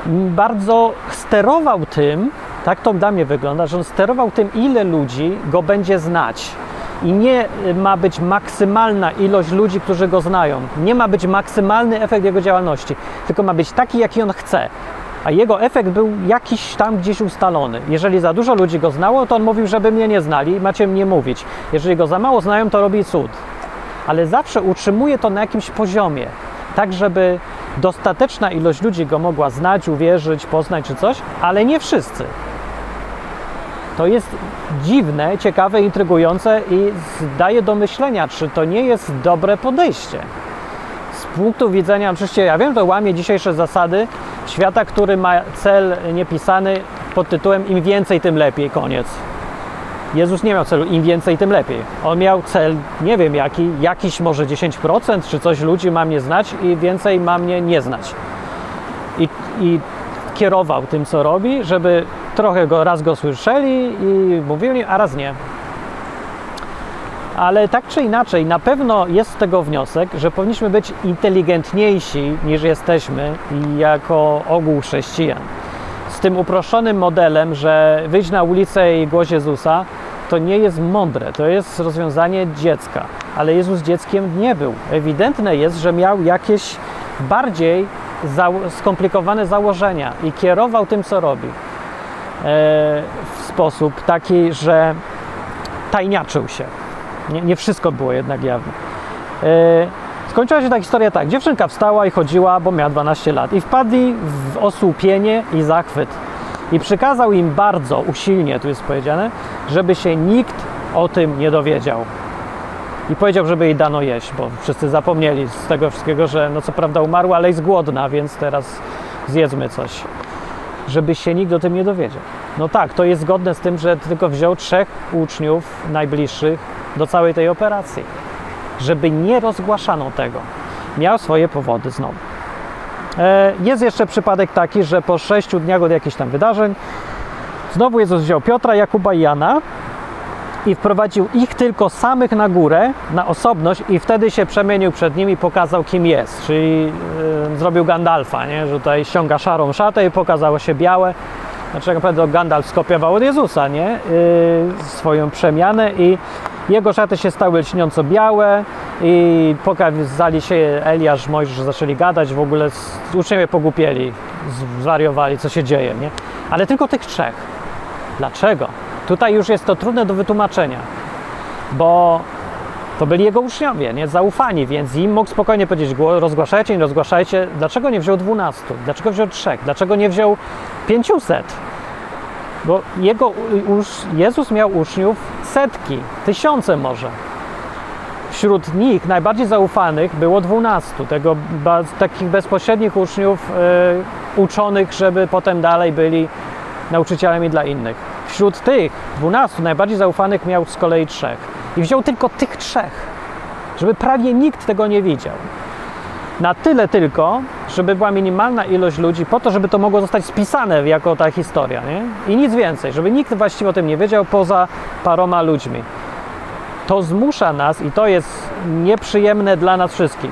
Speaker 1: bardzo sterował tym, tak to dla mnie wygląda, że on sterował tym, ile ludzi go będzie znać. I nie ma być maksymalna ilość ludzi, którzy go znają. Nie ma być maksymalny efekt jego działalności, tylko ma być taki, jaki on chce. A jego efekt był jakiś tam gdzieś ustalony. Jeżeli za dużo ludzi go znało, to on mówił, żeby mnie nie znali, macie mnie mówić. Jeżeli go za mało znają, to robi cud. Ale zawsze utrzymuje to na jakimś poziomie, tak żeby dostateczna ilość ludzi go mogła znać, uwierzyć, poznać czy coś, ale nie wszyscy. To jest dziwne, ciekawe, intrygujące i daje do myślenia, czy to nie jest dobre podejście. Z punktu widzenia, oczywiście ja wiem, to łamie dzisiejsze zasady świata, który ma cel niepisany pod tytułem im więcej, tym lepiej, koniec. Jezus nie miał celu im więcej, tym lepiej. On miał cel, nie wiem jaki, jakiś może 10% czy coś ludzi ma mnie znać i więcej ma mnie nie znać. I, i kierował tym, co robi, żeby trochę go, raz go słyszeli i mówili, a raz nie. Ale tak czy inaczej, na pewno jest z tego wniosek, że powinniśmy być inteligentniejsi niż jesteśmy jako ogół chrześcijan. Z tym uproszczonym modelem, że wyjść na ulicę i głoś Jezusa, to nie jest mądre, to jest rozwiązanie dziecka. Ale Jezus dzieckiem nie był. Ewidentne jest, że miał jakieś bardziej skomplikowane założenia i kierował tym, co robi. E, w sposób taki, że tajniaczył się. Nie, nie wszystko było jednak jawne. E, skończyła się ta historia tak. Dziewczynka wstała i chodziła, bo miała 12 lat i wpadli w osłupienie i zachwyt. I przykazał im bardzo usilnie, tu jest powiedziane, żeby się nikt o tym nie dowiedział. I powiedział, żeby jej dano jeść, bo wszyscy zapomnieli z tego wszystkiego, że no co prawda umarła, ale jest głodna, więc teraz zjedzmy coś żeby się nikt o tym nie dowiedział. No tak, to jest zgodne z tym, że tylko wziął trzech uczniów najbliższych do całej tej operacji, żeby nie rozgłaszano tego. Miał swoje powody znowu. E, jest jeszcze przypadek taki, że po sześciu dniach od jakichś tam wydarzeń znowu Jezus wziął Piotra, Jakuba i Jana i wprowadził ich tylko samych na górę, na osobność i wtedy się przemienił przed nimi pokazał kim jest, czyli zrobił Gandalfa, nie? że tutaj ściąga szarą szatę i pokazało się białe. Znaczy naprawdę Gandalf skopiował od Jezusa, nie? Yy, swoją przemianę i jego szaty się stały lśniąco białe i pokazali się Eliasz, Mojżesz, zaczęli gadać, w ogóle uczniowie pogłupieli, zwariowali, co się dzieje, nie? Ale tylko tych trzech. Dlaczego? Tutaj już jest to trudne do wytłumaczenia, bo to byli jego uczniowie, nie zaufani, więc im mógł spokojnie powiedzieć: rozgłaszajcie, nie rozgłaszajcie. Dlaczego nie wziął 12? Dlaczego wziął 3? Dlaczego nie wziął 500? Bo jego, Jezus miał uczniów setki, tysiące może. Wśród nich najbardziej zaufanych było 12, tego, takich bezpośrednich uczniów, yy, uczonych, żeby potem dalej byli nauczycielami dla innych. Wśród tych 12 najbardziej zaufanych miał z kolei trzech. I wziął tylko tych trzech, żeby prawie nikt tego nie widział. Na tyle tylko, żeby była minimalna ilość ludzi, po to, żeby to mogło zostać spisane jako ta historia. Nie? I nic więcej, żeby nikt właściwie o tym nie wiedział poza paroma ludźmi. To zmusza nas, i to jest nieprzyjemne dla nas wszystkich.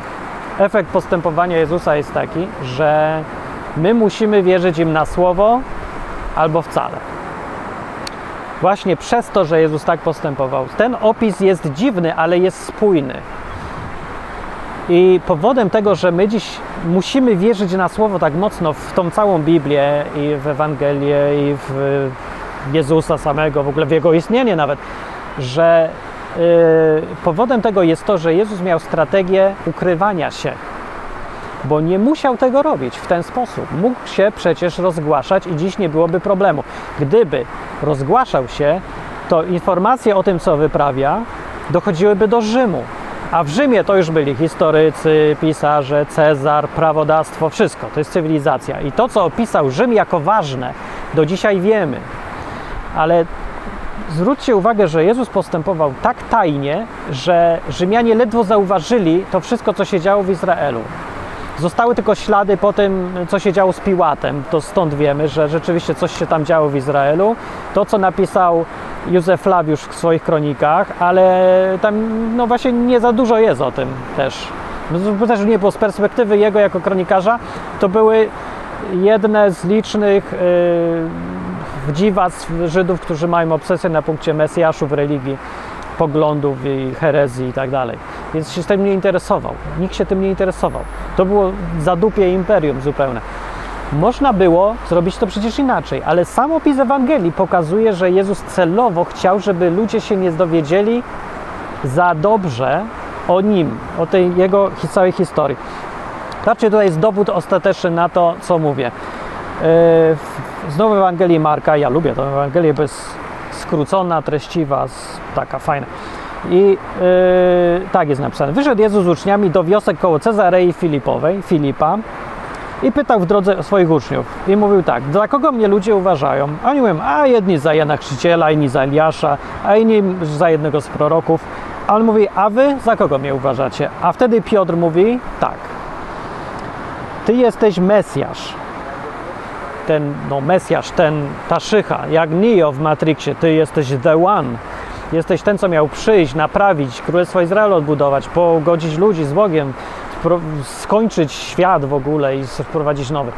Speaker 1: Efekt postępowania Jezusa jest taki, że my musimy wierzyć im na słowo albo wcale właśnie przez to, że Jezus tak postępował. Ten opis jest dziwny, ale jest spójny. I powodem tego, że my dziś musimy wierzyć na słowo tak mocno w tą całą Biblię i w Ewangelię i w Jezusa samego, w ogóle w Jego istnienie nawet, że yy, powodem tego jest to, że Jezus miał strategię ukrywania się. Bo nie musiał tego robić w ten sposób. Mógł się przecież rozgłaszać i dziś nie byłoby problemu. Gdyby rozgłaszał się, to informacje o tym, co wyprawia, dochodziłyby do Rzymu. A w Rzymie to już byli historycy, pisarze, Cezar, prawodawstwo, wszystko. To jest cywilizacja. I to, co opisał Rzym jako ważne, do dzisiaj wiemy. Ale zwróćcie uwagę, że Jezus postępował tak tajnie, że Rzymianie ledwo zauważyli to wszystko, co się działo w Izraelu. Zostały tylko ślady po tym, co się działo z Piłatem. To stąd wiemy, że rzeczywiście coś się tam działo w Izraelu. To, co napisał Józef Flawiusz w swoich kronikach, ale tam no właśnie nie za dużo jest o tym też. No, też nie było z perspektywy jego jako kronikarza, to były jedne z licznych yy, dziwactw Żydów, którzy mają obsesję na punkcie Mesjaszów, religii, poglądów i herezji i tak dalej. Więc się tym nie interesował. Nikt się tym nie interesował. To było zadupie imperium zupełne. Można było zrobić to przecież inaczej, ale sam opis Ewangelii pokazuje, że Jezus celowo chciał, żeby ludzie się nie dowiedzieli za dobrze o nim, o tej jego całej historii. Zobaczcie, tutaj jest dowód ostateczny na to, co mówię. Yy, znowu Ewangelii Marka, ja lubię tę Ewangelię, bo jest skrócona, treściwa, taka fajna. I yy, tak jest napisane. Wyszedł Jezus z uczniami do wiosek koło Cezarei Filipowej, Filipa i pytał w drodze swoich uczniów. I mówił tak, dla kogo mnie ludzie uważają? Oni mówią, a jedni za Jana Chrzciciela, inni za Eliasza, a inni za jednego z proroków. A on mówi, a wy za kogo mnie uważacie? A wtedy Piotr mówi, tak, ty jesteś Mesjasz. Ten, no Mesjasz, ten, ta szycha, jak Neo w Matrixie, ty jesteś the one. Jesteś ten, co miał przyjść, naprawić, Królestwo Izraela odbudować, pogodzić ludzi z Bogiem, skończyć świat w ogóle i wprowadzić nowy.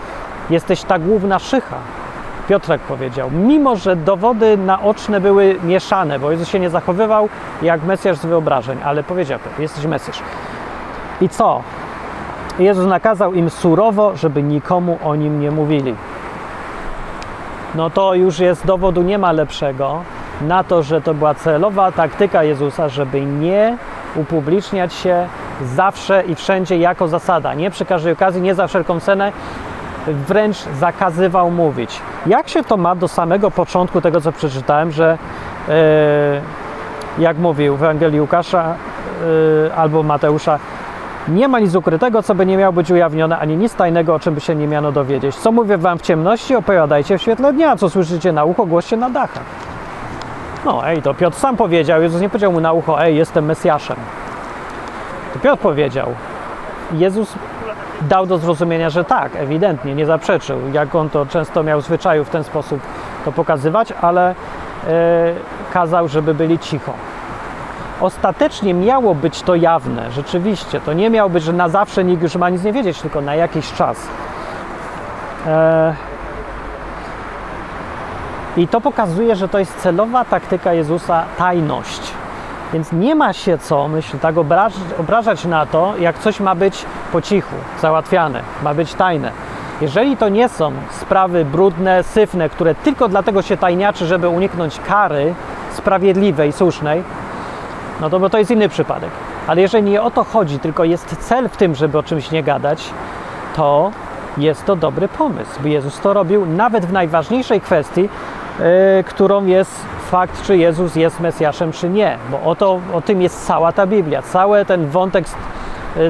Speaker 1: Jesteś ta główna szycha. Piotrek powiedział, mimo że dowody naoczne były mieszane, bo Jezus się nie zachowywał jak Mesjasz z wyobrażeń, ale powiedział, jesteś Mesjasz. I co? Jezus nakazał im surowo, żeby nikomu o nim nie mówili. No to już jest dowodu nie ma lepszego na to, że to była celowa taktyka Jezusa, żeby nie upubliczniać się zawsze i wszędzie jako zasada. Nie przy każdej okazji, nie za wszelką cenę, wręcz zakazywał mówić. Jak się to ma do samego początku tego, co przeczytałem, że yy, jak mówił w Ewangelii Łukasza yy, albo Mateusza, nie ma nic ukrytego, co by nie miało być ujawnione, ani nic tajnego, o czym by się nie miano dowiedzieć. Co mówię wam w ciemności, opowiadajcie w świetle dnia, co słyszycie na ucho, głoście na dachach. No, ej, to Piotr sam powiedział, Jezus nie powiedział mu na ucho, ej, jestem Mesjaszem. To Piotr powiedział. Jezus dał do zrozumienia, że tak, ewidentnie, nie zaprzeczył. Jak on to często miał w zwyczaju w ten sposób to pokazywać, ale yy, kazał, żeby byli cicho. Ostatecznie miało być to jawne, rzeczywiście. To nie miało być, że na zawsze nikt już ma nic nie wiedzieć, tylko na jakiś czas. E, I to pokazuje, że to jest celowa taktyka Jezusa tajność. Więc nie ma się co, myślę, tak obrażać, obrażać na to, jak coś ma być po cichu, załatwiane, ma być tajne. Jeżeli to nie są sprawy brudne, syfne, które tylko dlatego się tajniaczy, żeby uniknąć kary sprawiedliwej, słusznej, no to bo to jest inny przypadek. Ale jeżeli nie o to chodzi, tylko jest cel w tym, żeby o czymś nie gadać, to jest to dobry pomysł, Jezus to robił nawet w najważniejszej kwestii, yy, którą jest fakt, czy Jezus jest Mesjaszem, czy nie. Bo o, to, o tym jest cała ta Biblia. Cały ten wątek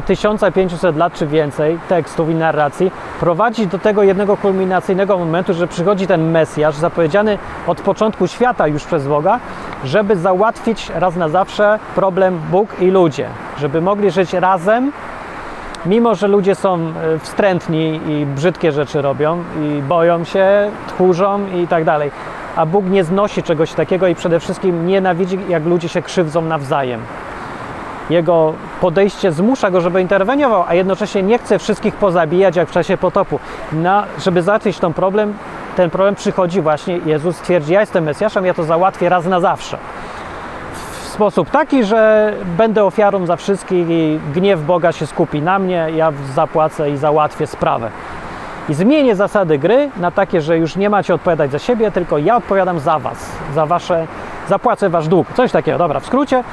Speaker 1: 1500 lat czy więcej tekstów i narracji prowadzi do tego jednego kulminacyjnego momentu, że przychodzi ten Mesjasz zapowiedziany od początku świata już przez Boga, żeby załatwić raz na zawsze problem Bóg i ludzie, żeby mogli żyć razem, mimo że ludzie są e, wstrętni i brzydkie rzeczy robią i boją się, tchórzą i tak dalej. A Bóg nie znosi czegoś takiego i przede wszystkim nienawidzi, jak ludzie się krzywdzą nawzajem jego podejście zmusza go, żeby interweniował, a jednocześnie nie chce wszystkich pozabijać jak w czasie potopu. Na, żeby załatwić ten problem, ten problem przychodzi właśnie, Jezus twierdzi, ja jestem Mesjaszem, ja to załatwię raz na zawsze. W sposób taki, że będę ofiarą za wszystkich i gniew Boga się skupi na mnie, ja zapłacę i załatwię sprawę. I zmienię zasady gry na takie, że już nie macie odpowiadać za siebie, tylko ja odpowiadam za was, za wasze, zapłacę wasz dług. Coś takiego, dobra, w skrócie.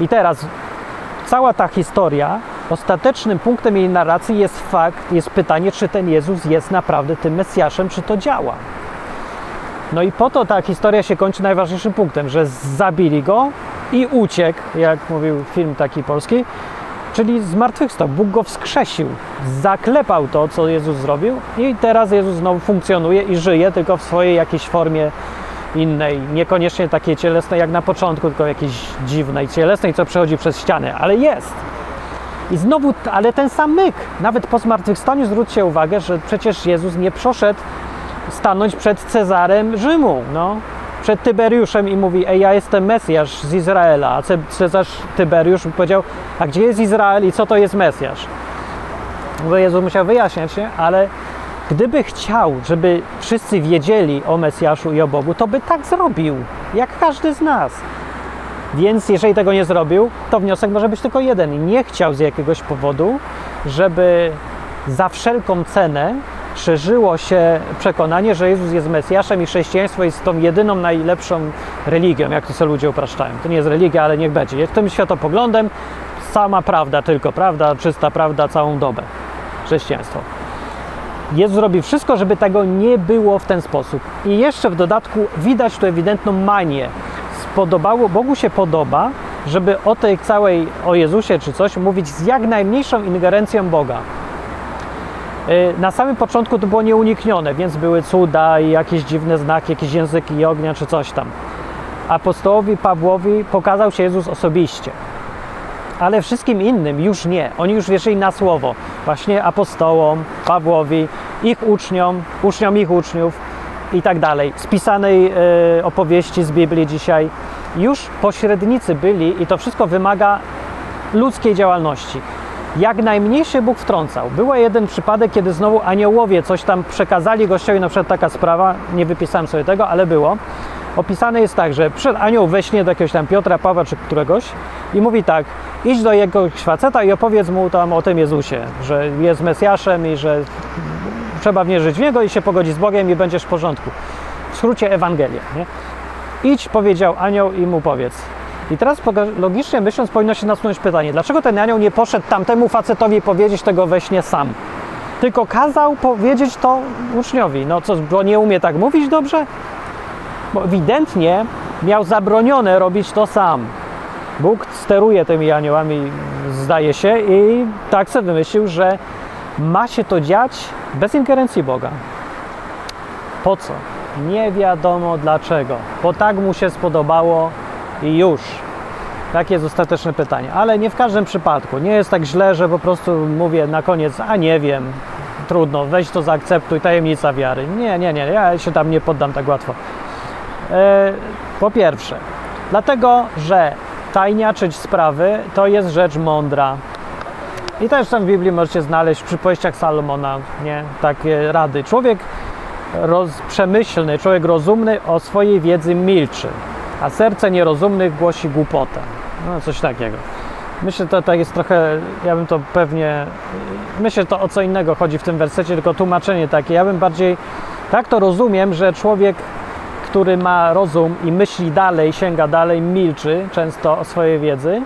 Speaker 1: I teraz cała ta historia ostatecznym punktem jej narracji jest fakt, jest pytanie, czy ten Jezus jest naprawdę tym Mesjaszem, czy to działa. No i po to ta historia się kończy najważniejszym punktem, że zabili go i uciekł, jak mówił film taki polski, czyli zmartwychwstał. Bóg go wskrzesił, zaklepał to, co Jezus zrobił i teraz Jezus znowu funkcjonuje i żyje, tylko w swojej jakiejś formie innej, niekoniecznie takiej cielesnej jak na początku, tylko jakiejś dziwnej, cielesnej, co przechodzi przez ścianę, ale jest. I znowu, ale ten sam myk, nawet po zmartwychwstaniu zwróćcie uwagę, że przecież Jezus nie przeszedł stanąć przed Cezarem Rzymu, no, przed Tyberiuszem i mówi, ej, ja jestem Mesjasz z Izraela, a Cezarz Tyberiusz powiedział, a gdzie jest Izrael i co to jest Mesjasz? Bo Jezus musiał wyjaśniać się, ale gdyby chciał, żeby wszyscy wiedzieli o Mesjaszu i o Bogu, to by tak zrobił, jak każdy z nas. Więc jeżeli tego nie zrobił, to wniosek może być tylko jeden. Nie chciał z jakiegoś powodu, żeby za wszelką cenę szerzyło się przekonanie, że Jezus jest Mesjaszem i chrześcijaństwo jest tą jedyną, najlepszą religią, jak to sobie ludzie upraszczają. To nie jest religia, ale niech będzie. Jest tym światopoglądem sama prawda, tylko prawda, czysta prawda całą dobę. Chrześcijaństwo. Jezus robi wszystko, żeby tego nie było w ten sposób. I jeszcze w dodatku widać tu ewidentną manię. Spodobało, Bogu się podoba, żeby o tej całej, o Jezusie czy coś mówić z jak najmniejszą ingerencją Boga. Y, na samym początku to było nieuniknione, więc były cuda i jakieś dziwne znaki, jakieś języki ognia czy coś tam. Apostołowi Pawłowi pokazał się Jezus osobiście. Ale wszystkim innym już nie. Oni już wierzyli na słowo. Właśnie apostołom, Pawłowi, ich uczniom, uczniom ich uczniów i tak dalej. Spisanej y, opowieści z Biblii dzisiaj. Już pośrednicy byli i to wszystko wymaga ludzkiej działalności jak najmniejszy Bóg wtrącał. Był jeden przypadek, kiedy znowu aniołowie coś tam przekazali gościowi, na przykład taka sprawa, nie wypisałem sobie tego, ale było. Opisane jest tak, że przed anioł weśnie do jakiegoś tam Piotra, Pawła czy któregoś i mówi tak, idź do jego faceta i opowiedz mu tam o tym Jezusie, że jest Mesjaszem i że trzeba wierzyć w Niego i się pogodzi z Bogiem i będziesz w porządku. W skrócie Ewangelia. Nie? Idź, powiedział anioł i mu powiedz. I teraz logicznie myśląc, powinno się nasunąć pytanie, dlaczego ten anioł nie poszedł tamtemu facetowi powiedzieć tego we śnie sam? Tylko kazał powiedzieć to uczniowi. No co, bo nie umie tak mówić dobrze? Bo ewidentnie miał zabronione robić to sam. Bóg steruje tymi aniołami, zdaje się, i tak sobie wymyślił, że ma się to dziać bez ingerencji Boga. Po co? Nie wiadomo dlaczego. Bo tak mu się spodobało i już. Takie jest ostateczne pytanie. Ale nie w każdym przypadku. Nie jest tak źle, że po prostu mówię na koniec, a nie wiem, trudno, weź to zaakceptuj, tajemnica wiary. Nie, nie, nie, ja się tam nie poddam tak łatwo. E, po pierwsze, dlatego, że tajniaczyć sprawy to jest rzecz mądra. I też tam w Biblii możecie znaleźć w przypowieściach Salomona nie? takie rady. Człowiek roz, przemyślny, człowiek rozumny o swojej wiedzy milczy a serce nierozumnych głosi głupotę. No, coś takiego. Myślę, że to, to jest trochę, ja bym to pewnie, myślę, że to o co innego chodzi w tym wersecie, tylko tłumaczenie takie. Ja bym bardziej, tak to rozumiem, że człowiek, który ma rozum i myśli dalej, sięga dalej, milczy często o swojej wiedzy,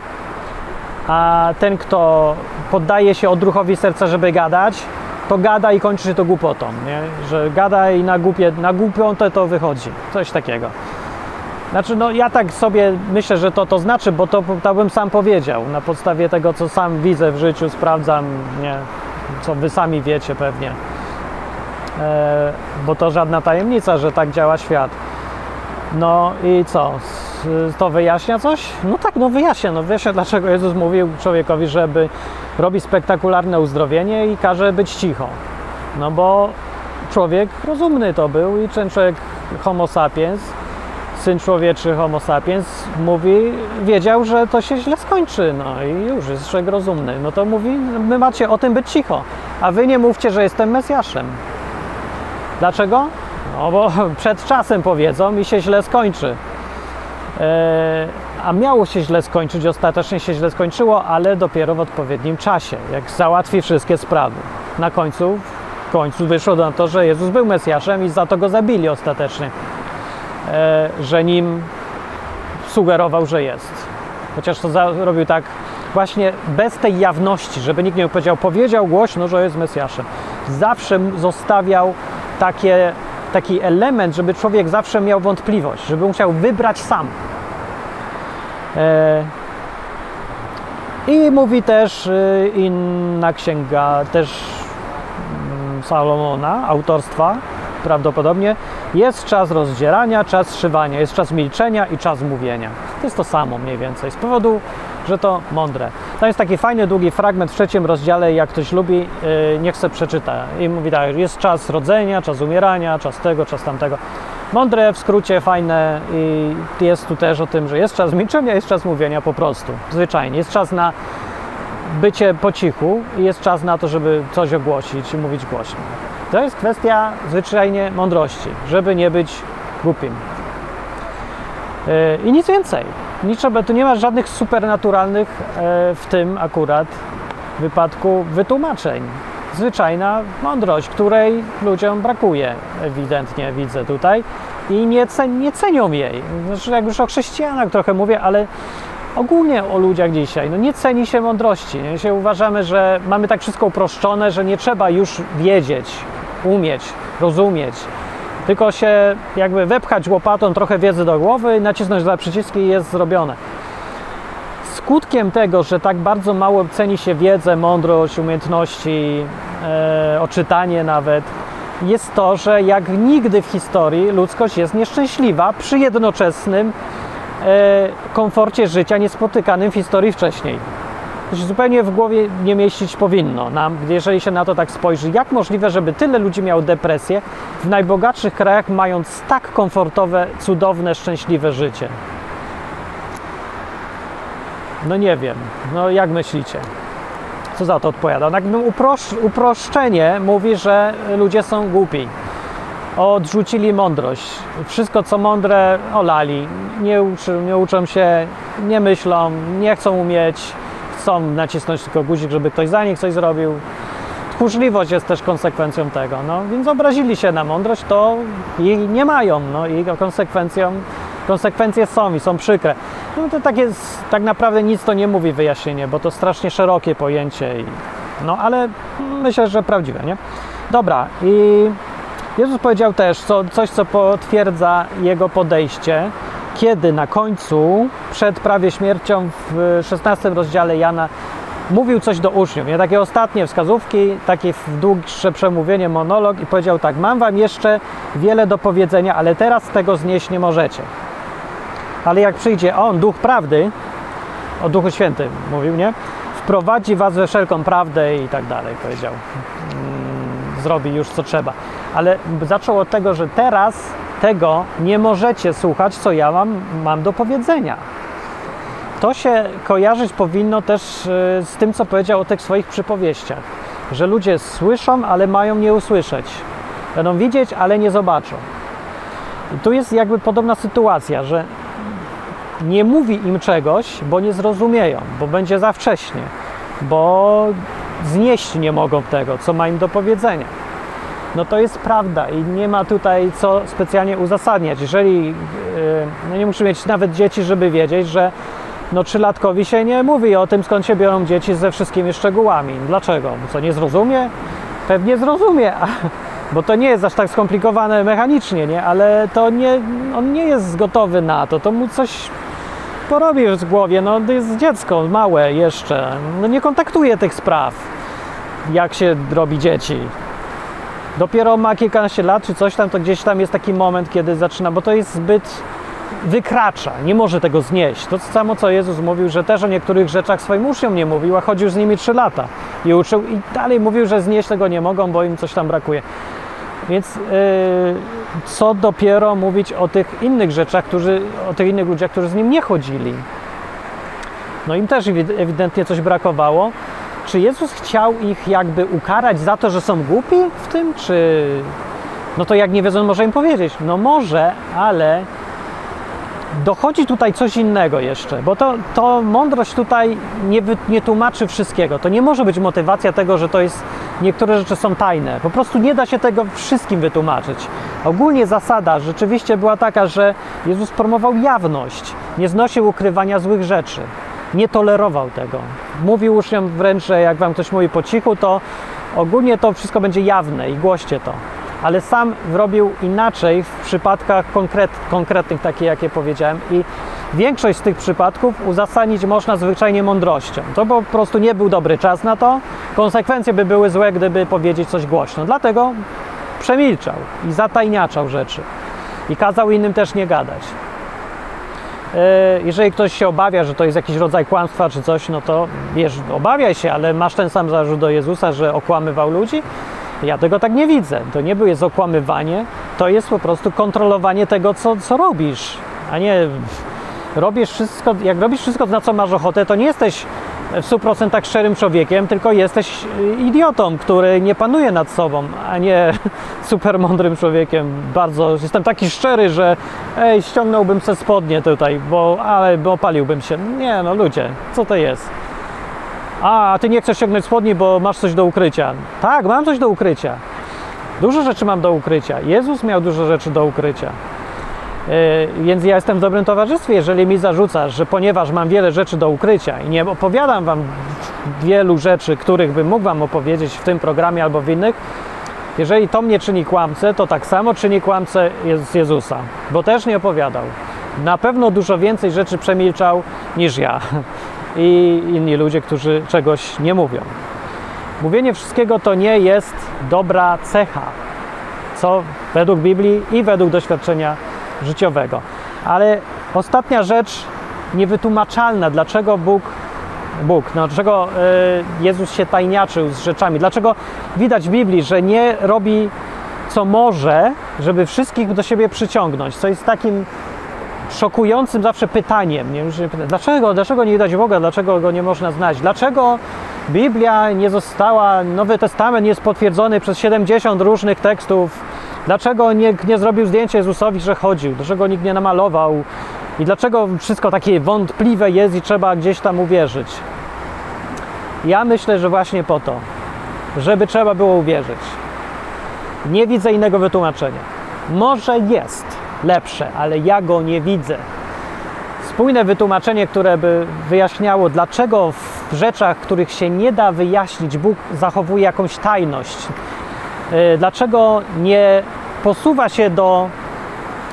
Speaker 1: a ten, kto poddaje się odruchowi serca, żeby gadać, to gada i kończy się to głupotą, nie? że gada i na, głupie, na głupią to, to wychodzi. Coś takiego. Znaczy, no ja tak sobie myślę, że to to znaczy, bo to, to bym sam powiedział, na podstawie tego, co sam widzę w życiu, sprawdzam, nie, co wy sami wiecie pewnie. E, bo to żadna tajemnica, że tak działa świat. No i co? To wyjaśnia coś? No tak, no wyjaśnia. No wyjaśnia, dlaczego Jezus mówił człowiekowi, żeby robi spektakularne uzdrowienie i każe być cicho. No bo człowiek rozumny to był i ten człowiek homo sapiens syn człowieczy Homo sapiens mówi, wiedział, że to się źle skończy, no i już jest człowiek rozumny. No to mówi, my macie o tym być cicho, a wy nie mówcie, że jestem Mesjaszem. Dlaczego? No bo przed czasem powiedzą i się źle skończy. E, a miało się źle skończyć, ostatecznie się źle skończyło, ale dopiero w odpowiednim czasie, jak załatwi wszystkie sprawy. Na końcu, w końcu wyszło na to, że Jezus był Mesjaszem i za to go zabili ostatecznie. E, że nim sugerował, że jest. Chociaż to zrobił tak właśnie bez tej jawności, żeby nikt nie powiedział, powiedział głośno, że jest Mesjaszem. Zawsze zostawiał takie, taki element, żeby człowiek zawsze miał wątpliwość, żeby musiał wybrać sam. E, I mówi też y, inna księga, też mm, Salomona, autorstwa prawdopodobnie, jest czas rozdzierania, czas szywania, jest czas milczenia i czas mówienia. To jest to samo mniej więcej, z powodu, że to mądre. To jest taki fajny, długi fragment w trzecim rozdziale, jak ktoś lubi, yy, niech se przeczyta. I mówi tak, jest czas rodzenia, czas umierania, czas tego, czas tamtego. Mądre, w skrócie, fajne i jest tu też o tym, że jest czas milczenia, jest czas mówienia po prostu, zwyczajnie. Jest czas na bycie po cichu i jest czas na to, żeby coś ogłosić i mówić głośno. To jest kwestia zwyczajnie mądrości, żeby nie być głupim. Yy, I nic więcej. Nic trzeba, tu nie ma żadnych supernaturalnych yy, w tym akurat wypadku wytłumaczeń. Zwyczajna mądrość, której ludziom brakuje, ewidentnie widzę tutaj, i nie, cen, nie cenią jej. Znaczy, jak już o chrześcijanach trochę mówię, ale ogólnie o ludziach dzisiaj. No nie ceni się mądrości. Nie? Się uważamy, że mamy tak wszystko uproszczone, że nie trzeba już wiedzieć, umieć, rozumieć. Tylko się jakby wepchać łopatą trochę wiedzy do głowy, nacisnąć dwa przyciski i jest zrobione. Skutkiem tego, że tak bardzo mało ceni się wiedzę, mądrość, umiejętności, e, oczytanie nawet, jest to, że jak nigdy w historii ludzkość jest nieszczęśliwa przy jednoczesnym e, komforcie życia niespotykanym w historii wcześniej. Się zupełnie w głowie nie mieścić powinno nam, jeżeli się na to tak spojrzy. Jak możliwe, żeby tyle ludzi miało depresję w najbogatszych krajach, mając tak komfortowe, cudowne, szczęśliwe życie? No nie wiem. No jak myślicie? Co za to odpowiada? No jakby uprosz, uproszczenie mówi, że ludzie są głupi. Odrzucili mądrość. Wszystko, co mądre, olali. Nie, uczy, nie uczą się, nie myślą, nie chcą umieć, chcą nacisnąć tylko guzik, żeby ktoś za nich coś zrobił. Tchórzliwość jest też konsekwencją tego. No, więc obrazili się na mądrość, to jej nie mają. No, i konsekwencją, konsekwencje są i są przykre. No to tak jest, tak naprawdę nic to nie mówi wyjaśnienie, bo to strasznie szerokie pojęcie. I, no ale myślę, że prawdziwe, nie? Dobra, i Jezus powiedział też co, coś, co potwierdza jego podejście, kiedy na końcu, przed prawie śmiercią w 16 rozdziale Jana, mówił coś do uczniów, nie? takie ostatnie wskazówki, takie dłuższe przemówienie, monolog i powiedział tak, mam wam jeszcze wiele do powiedzenia, ale teraz tego znieść nie możecie. Ale jak przyjdzie On, Duch Prawdy, o Duchu Świętym mówił, nie? Wprowadzi was we wszelką prawdę i tak dalej, powiedział. Mm, zrobi już co trzeba. Ale zaczął od tego, że teraz tego nie możecie słuchać, co ja mam, mam do powiedzenia. To się kojarzyć powinno też y, z tym, co powiedział o tych swoich przypowieściach. Że ludzie słyszą, ale mają nie usłyszeć. Będą widzieć, ale nie zobaczą. I tu jest jakby podobna sytuacja, że nie mówi im czegoś, bo nie zrozumieją, bo będzie za wcześnie, bo znieść nie mogą tego, co ma im do powiedzenia. No to jest prawda i nie ma tutaj co specjalnie uzasadniać. Jeżeli, yy, no nie muszę mieć nawet dzieci, żeby wiedzieć, że no trzylatkowi się nie mówi o tym, skąd się biorą dzieci ze wszystkimi szczegółami. Dlaczego? Co, nie zrozumie? Pewnie zrozumie, bo to nie jest aż tak skomplikowane mechanicznie, nie? Ale to nie, on nie jest gotowy na to, to mu coś porobi w głowie, no jest dziecko, małe jeszcze, no nie kontaktuje tych spraw, jak się robi dzieci. Dopiero ma kilkanaście lat czy coś tam, to gdzieś tam jest taki moment, kiedy zaczyna, bo to jest zbyt wykracza, nie może tego znieść. To samo, co Jezus mówił, że też o niektórych rzeczach swoim uczniom nie mówił, a chodził z nimi trzy lata i uczył i dalej mówił, że znieść tego nie mogą, bo im coś tam brakuje. Więc yy, co dopiero mówić o tych innych rzeczach, którzy, o tych innych ludziach, którzy z nim nie chodzili. No im też ewidentnie coś brakowało. Czy Jezus chciał ich jakby ukarać za to, że są głupi w tym, czy... No to jak nie wiedzą, może im powiedzieć. No może, ale dochodzi tutaj coś innego jeszcze, bo to, to mądrość tutaj nie, nie tłumaczy wszystkiego. To nie może być motywacja tego, że to jest, niektóre rzeczy są tajne. Po prostu nie da się tego wszystkim wytłumaczyć. Ogólnie zasada rzeczywiście była taka, że Jezus promował jawność, nie znosił ukrywania złych rzeczy. Nie tolerował tego. Mówił uczniom wręcz, że jak wam ktoś mówi po cichu, to ogólnie to wszystko będzie jawne i głoście to. Ale sam robił inaczej w przypadkach konkret, konkretnych, takie jakie powiedziałem. I większość z tych przypadków uzasadnić można zwyczajnie mądrością. To po prostu nie był dobry czas na to. Konsekwencje by były złe, gdyby powiedzieć coś głośno. Dlatego przemilczał i zatajniaczał rzeczy. I kazał innym też nie gadać. E, jeżeli ktoś się obawia, że to jest jakiś rodzaj kłamstwa czy coś, no to wiesz, obawiaj się, ale masz ten sam zarzut do Jezusa, że okłamywał ludzi? Ja tego tak nie widzę. To nie jest okłamywanie, to jest po prostu kontrolowanie tego, co, co robisz, a nie robisz wszystko, jak robisz wszystko, na co masz ochotę, to nie jesteś w 100% szczerym człowiekiem, tylko jesteś y, idiotą, który nie panuje nad sobą, a nie super mądrym człowiekiem. Bardzo jestem taki szczery, że ej, ściągnąłbym se spodnie tutaj, bo ale bo opaliłbym się. Nie no ludzie, co to jest? A, ty nie chcesz ściągnąć spodni, bo masz coś do ukrycia. Tak, mam coś do ukrycia. Dużo rzeczy mam do ukrycia. Jezus miał dużo rzeczy do ukrycia. Yy, więc ja jestem w dobrym towarzystwie, jeżeli mi zarzucasz, że ponieważ mam wiele rzeczy do ukrycia i nie opowiadam Wam wielu rzeczy, których bym mógł Wam opowiedzieć w tym programie albo w innych, jeżeli to mnie czyni kłamcę, to tak samo czyni kłamcę z Jezusa, bo też nie opowiadał. Na pewno dużo więcej rzeczy przemilczał niż ja i inni ludzie, którzy czegoś nie mówią. Mówienie wszystkiego to nie jest dobra cecha, co według Biblii i według doświadczenia życiowego. Ale ostatnia rzecz niewytłumaczalna, dlaczego Bóg, Bóg, no, dlaczego y, Jezus się tajniaczył z rzeczami, dlaczego widać w Biblii, że nie robi co może, żeby wszystkich do siebie przyciągnąć, co jest takim szokującym zawsze pytaniem. Nie? Dlaczego, dlaczego nie widać Boga? Dlaczego go nie można znać? Dlaczego Biblia nie została, Nowy Testament nie jest potwierdzony przez 70 różnych tekstów Dlaczego nikt nie zrobił zdjęcia Jezusowi, że chodził? Dlaczego nikt nie namalował? I dlaczego wszystko takie wątpliwe jest i trzeba gdzieś tam uwierzyć? Ja myślę, że właśnie po to, żeby trzeba było uwierzyć. Nie widzę innego wytłumaczenia. Może jest lepsze, ale ja go nie widzę. Spójne wytłumaczenie, które by wyjaśniało, dlaczego w rzeczach, których się nie da wyjaśnić, Bóg zachowuje jakąś tajność, dlaczego nie posuwa się do,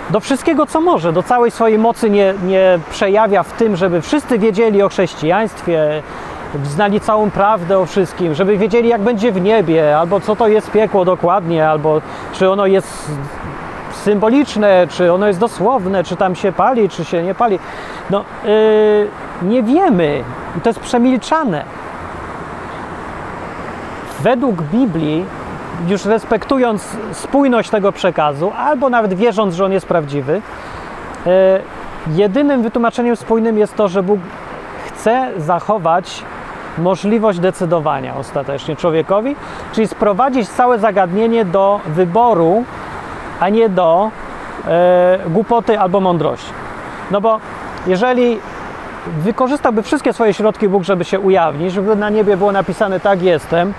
Speaker 1: do wszystkiego, co może, do całej swojej mocy nie, nie przejawia w tym, żeby wszyscy wiedzieli o chrześcijaństwie, znali całą prawdę o wszystkim, żeby wiedzieli, jak będzie w niebie, albo co to jest piekło dokładnie, albo czy ono jest symboliczne, czy ono jest dosłowne, czy tam się pali, czy się nie pali. No, yy, nie wiemy. I to jest przemilczane. Według Biblii już respektując spójność tego przekazu, albo nawet wierząc, że on jest prawdziwy, e, jedynym wytłumaczeniem spójnym jest to, że Bóg chce zachować możliwość decydowania ostatecznie człowiekowi, czyli sprowadzić całe zagadnienie do wyboru, a nie do e, głupoty albo mądrości. No bo jeżeli wykorzystałby wszystkie swoje środki Bóg, żeby się ujawnić, żeby na niebie było napisane tak jestem,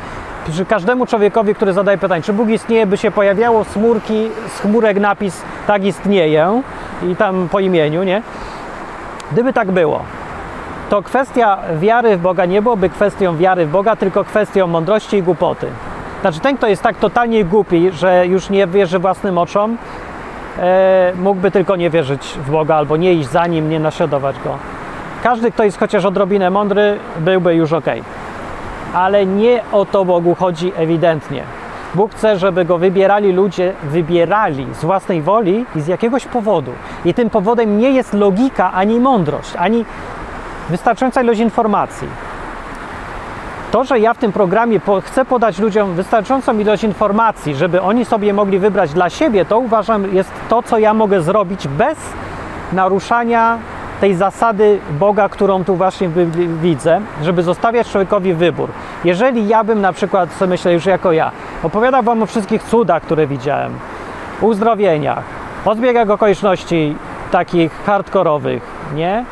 Speaker 1: przy każdemu człowiekowi, który zadaje pytanie, czy Bóg istnieje, by się pojawiało z chmurki, z chmurek napis tak istnieję i tam po imieniu, nie? Gdyby tak było, to kwestia wiary w Boga nie byłoby kwestią wiary w Boga, tylko kwestią mądrości i głupoty. Znaczy ten, kto jest tak totalnie głupi, że już nie wierzy własnym oczom, e, mógłby tylko nie wierzyć w Boga albo nie iść za Nim, nie naśladować Go. Każdy, kto jest chociaż odrobinę mądry, byłby już ok ale nie o to Bogu chodzi ewidentnie. Bóg chce, żeby go wybierali ludzie, wybierali z własnej woli i z jakiegoś powodu. I tym powodem nie jest logika, ani mądrość, ani wystarczająca ilość informacji. To, że ja w tym programie po, chcę podać ludziom wystarczającą ilość informacji, żeby oni sobie mogli wybrać dla siebie, to uważam jest to, co ja mogę zrobić bez naruszania tej zasady Boga, którą tu właśnie widzę, żeby zostawiać człowiekowi wybór. Jeżeli ja bym na przykład, co myślę już jako ja, opowiadał Wam o wszystkich cudach, które widziałem, uzdrowieniach, o zbiegach okoliczności takich hardkorowych, nie?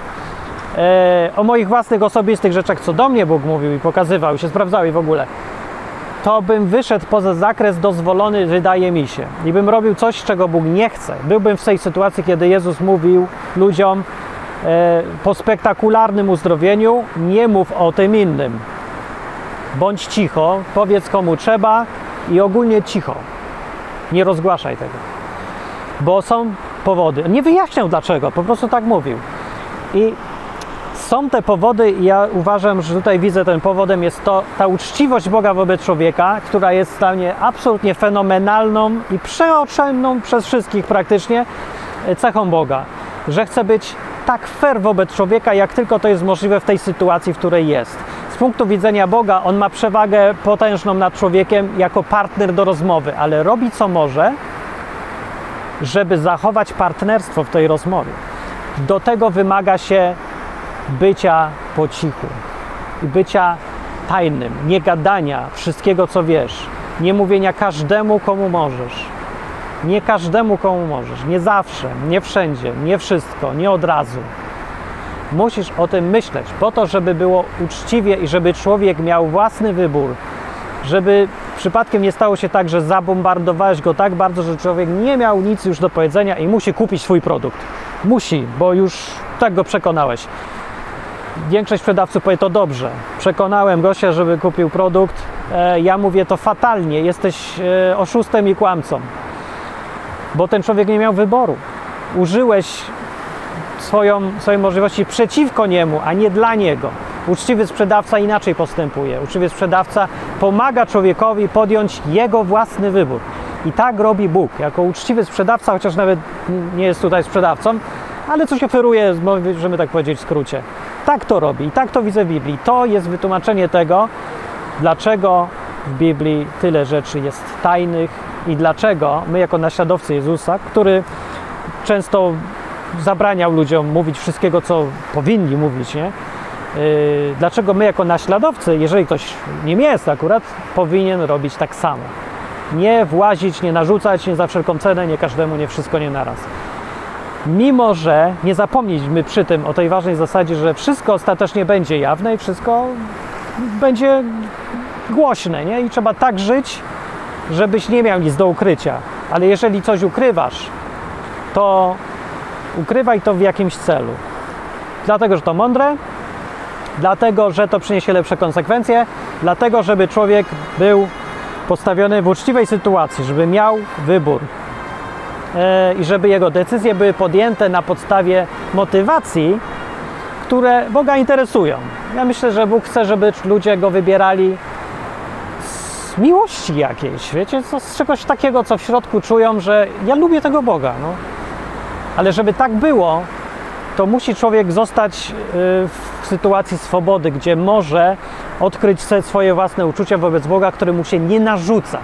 Speaker 1: E, o moich własnych osobistych rzeczach, co do mnie Bóg mówił i pokazywał, i się sprawdzały i w ogóle, to bym wyszedł poza zakres dozwolony, wydaje mi się, i bym robił coś, czego Bóg nie chce. Byłbym w tej sytuacji, kiedy Jezus mówił ludziom, po spektakularnym uzdrowieniu nie mów o tym innym. Bądź cicho, powiedz komu trzeba i ogólnie cicho. Nie rozgłaszaj tego. Bo są powody. Nie wyjaśniał dlaczego, po prostu tak mówił. I są te powody ja uważam, że tutaj widzę ten powodem jest to ta uczciwość Boga wobec człowieka, która jest dla mnie absolutnie fenomenalną i przeoczenną przez wszystkich praktycznie e, cechą Boga, że chce być tak fair wobec człowieka, jak tylko to jest możliwe w tej sytuacji, w której jest. Z punktu widzenia Boga on ma przewagę potężną nad człowiekiem jako partner do rozmowy, ale robi co może, żeby zachować partnerstwo w tej rozmowie. Do tego wymaga się bycia po cichu i bycia tajnym, nie gadania wszystkiego, co wiesz, nie mówienia każdemu, komu możesz. Nie każdemu, komu możesz, nie zawsze, nie wszędzie, nie wszystko, nie od razu. Musisz o tym myśleć, po to, żeby było uczciwie i żeby człowiek miał własny wybór, żeby przypadkiem nie stało się tak, że zabombardowałeś go tak bardzo, że człowiek nie miał nic już do powiedzenia i musi kupić swój produkt. Musi, bo już tak go przekonałeś. Większość sprzedawców powie to dobrze. Przekonałem gościa, żeby kupił produkt. E, ja mówię to fatalnie. Jesteś e, oszustem i kłamcą. Bo ten człowiek nie miał wyboru. Użyłeś swoją, swojej możliwości przeciwko niemu, a nie dla niego. Uczciwy sprzedawca inaczej postępuje. Uczciwy sprzedawca pomaga człowiekowi podjąć jego własny wybór. I tak robi Bóg. Jako uczciwy sprzedawca, chociaż nawet nie jest tutaj sprzedawcą, ale coś oferuje, możemy tak powiedzieć w skrócie. Tak to robi i tak to widzę w Biblii. To jest wytłumaczenie tego, dlaczego w Biblii tyle rzeczy jest tajnych i dlaczego my, jako naśladowcy Jezusa, który często zabraniał ludziom mówić wszystkiego, co powinni mówić, nie? Yy, dlaczego my, jako naśladowcy, jeżeli ktoś nim jest akurat, powinien robić tak samo. Nie włazić, nie narzucać, nie za wszelką cenę, nie każdemu, nie wszystko, nie naraz. Mimo, że nie zapomnieliśmy przy tym o tej ważnej zasadzie, że wszystko ostatecznie będzie jawne i wszystko będzie głośne, nie? I trzeba tak żyć, żebyś nie miał nic do ukrycia. Ale jeżeli coś ukrywasz, to ukrywaj to w jakimś celu. Dlatego, że to mądre, dlatego, że to przyniesie lepsze konsekwencje, dlatego, żeby człowiek był postawiony w uczciwej sytuacji, żeby miał wybór e, i żeby jego decyzje były podjęte na podstawie motywacji, które Boga interesują. Ja myślę, że Bóg chce, żeby ludzie go wybierali miłości jakiejś, wiecie, co, z czegoś takiego, co w środku czują, że ja lubię tego Boga. No. Ale żeby tak było, to musi człowiek zostać y, w sytuacji swobody, gdzie może odkryć swoje własne uczucia wobec Boga, który mu się nie narzuca.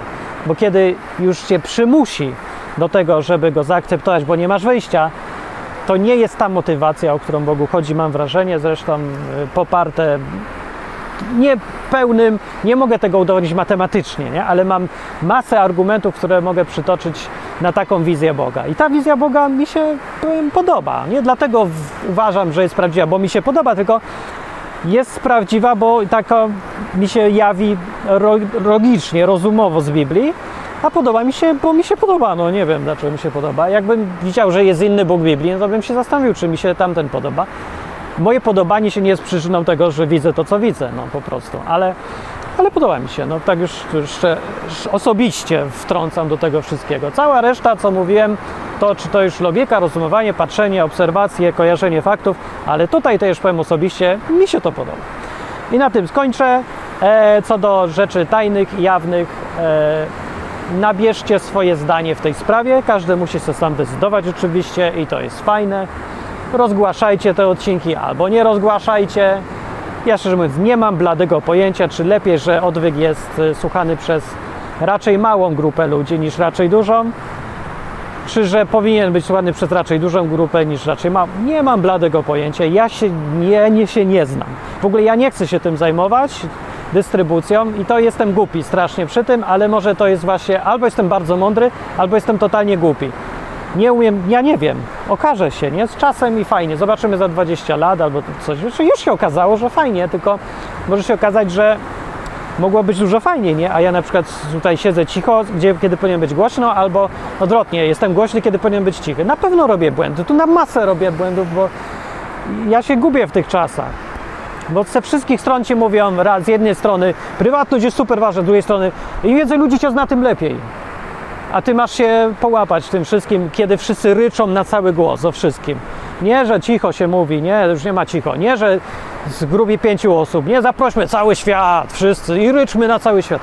Speaker 1: Bo kiedy już cię przymusi do tego, żeby go zaakceptować, bo nie masz wyjścia, to nie jest ta motywacja, o którą Bogu chodzi, mam wrażenie, zresztą y, poparte nie pełnym, nie mogę tego udowodnić matematycznie, nie? ale mam masę argumentów, które mogę przytoczyć na taką wizję Boga. I ta wizja Boga mi się powiem, podoba. Nie dlatego uważam, że jest prawdziwa, bo mi się podoba, tylko jest prawdziwa, bo taka mi się jawi logicznie, rozumowo z Biblii, a podoba mi się, bo mi się podoba. No nie wiem, dlaczego mi się podoba. Jakbym widział, że jest inny Bóg Biblii, no to bym się zastanowił, czy mi się tamten podoba moje podobanie się nie jest przyczyną tego, że widzę to, co widzę, no po prostu, ale, ale podoba mi się, no tak już jeszcze osobiście wtrącam do tego wszystkiego. Cała reszta, co mówiłem, to czy to już logika, rozumowanie, patrzenie, obserwacje, kojarzenie faktów, ale tutaj też powiem osobiście, mi się to podoba. I na tym skończę. E, co do rzeczy tajnych jawnych, e, nabierzcie swoje zdanie w tej sprawie. Każdy musi sobie sam decydować oczywiście i to jest fajne rozgłaszajcie te odcinki albo nie rozgłaszajcie. Ja szczerze mówiąc nie mam bladego pojęcia, czy lepiej, że odwyk jest y, słuchany przez raczej małą grupę ludzi niż raczej dużą, czy że powinien być słuchany przez raczej dużą grupę niż raczej małą. Nie mam bladego pojęcia, ja się nie, nie, się nie znam. W ogóle ja nie chcę się tym zajmować, dystrybucją i to jestem głupi strasznie przy tym, ale może to jest właśnie albo jestem bardzo mądry, albo jestem totalnie głupi nie umiem, ja nie wiem, okaże się, nie? Z czasem i fajnie, zobaczymy za 20 lat albo coś. Znaczy, już się okazało, że fajnie, tylko może się okazać, że mogło być dużo fajniej, nie? A ja na przykład tutaj siedzę cicho, gdzie, kiedy powinien być głośno, albo odwrotnie, jestem głośny, kiedy powinien być cichy. Na pewno robię błędy, tu na masę robię błędów, bo ja się gubię w tych czasach. Bo ze wszystkich stron ci mówią, z jednej strony prywatność jest super ważna, z drugiej strony im więcej ludzi cię zna, tym lepiej. A ty masz się połapać tym wszystkim, kiedy wszyscy ryczą na cały głos o wszystkim. Nie, że cicho się mówi, nie, już nie ma cicho. Nie, że z grubi pięciu osób. Nie, zaprośmy cały świat, wszyscy i ryczmy na cały świat.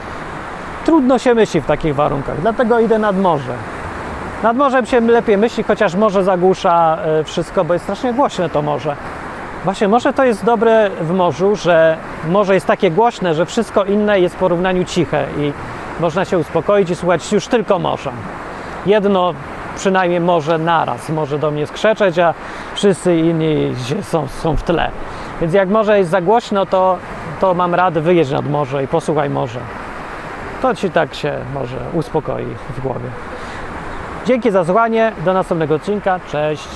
Speaker 1: Trudno się myśli w takich warunkach, dlatego idę nad morze. Nad morzem się lepiej myśli, chociaż morze zagłusza e, wszystko, bo jest strasznie głośne to morze. Właśnie, może to jest dobre w morzu, że morze jest takie głośne, że wszystko inne jest w porównaniu ciche i można się uspokoić i słuchać już tylko morza. Jedno przynajmniej może naraz może do mnie skrzeczeć, a wszyscy inni są, są w tle. Więc jak morze jest za głośno, to, to mam radę wyjeść nad morze i posłuchaj morza. To ci tak się może uspokoi w głowie. Dzięki za słuchanie. Do następnego odcinka. Cześć.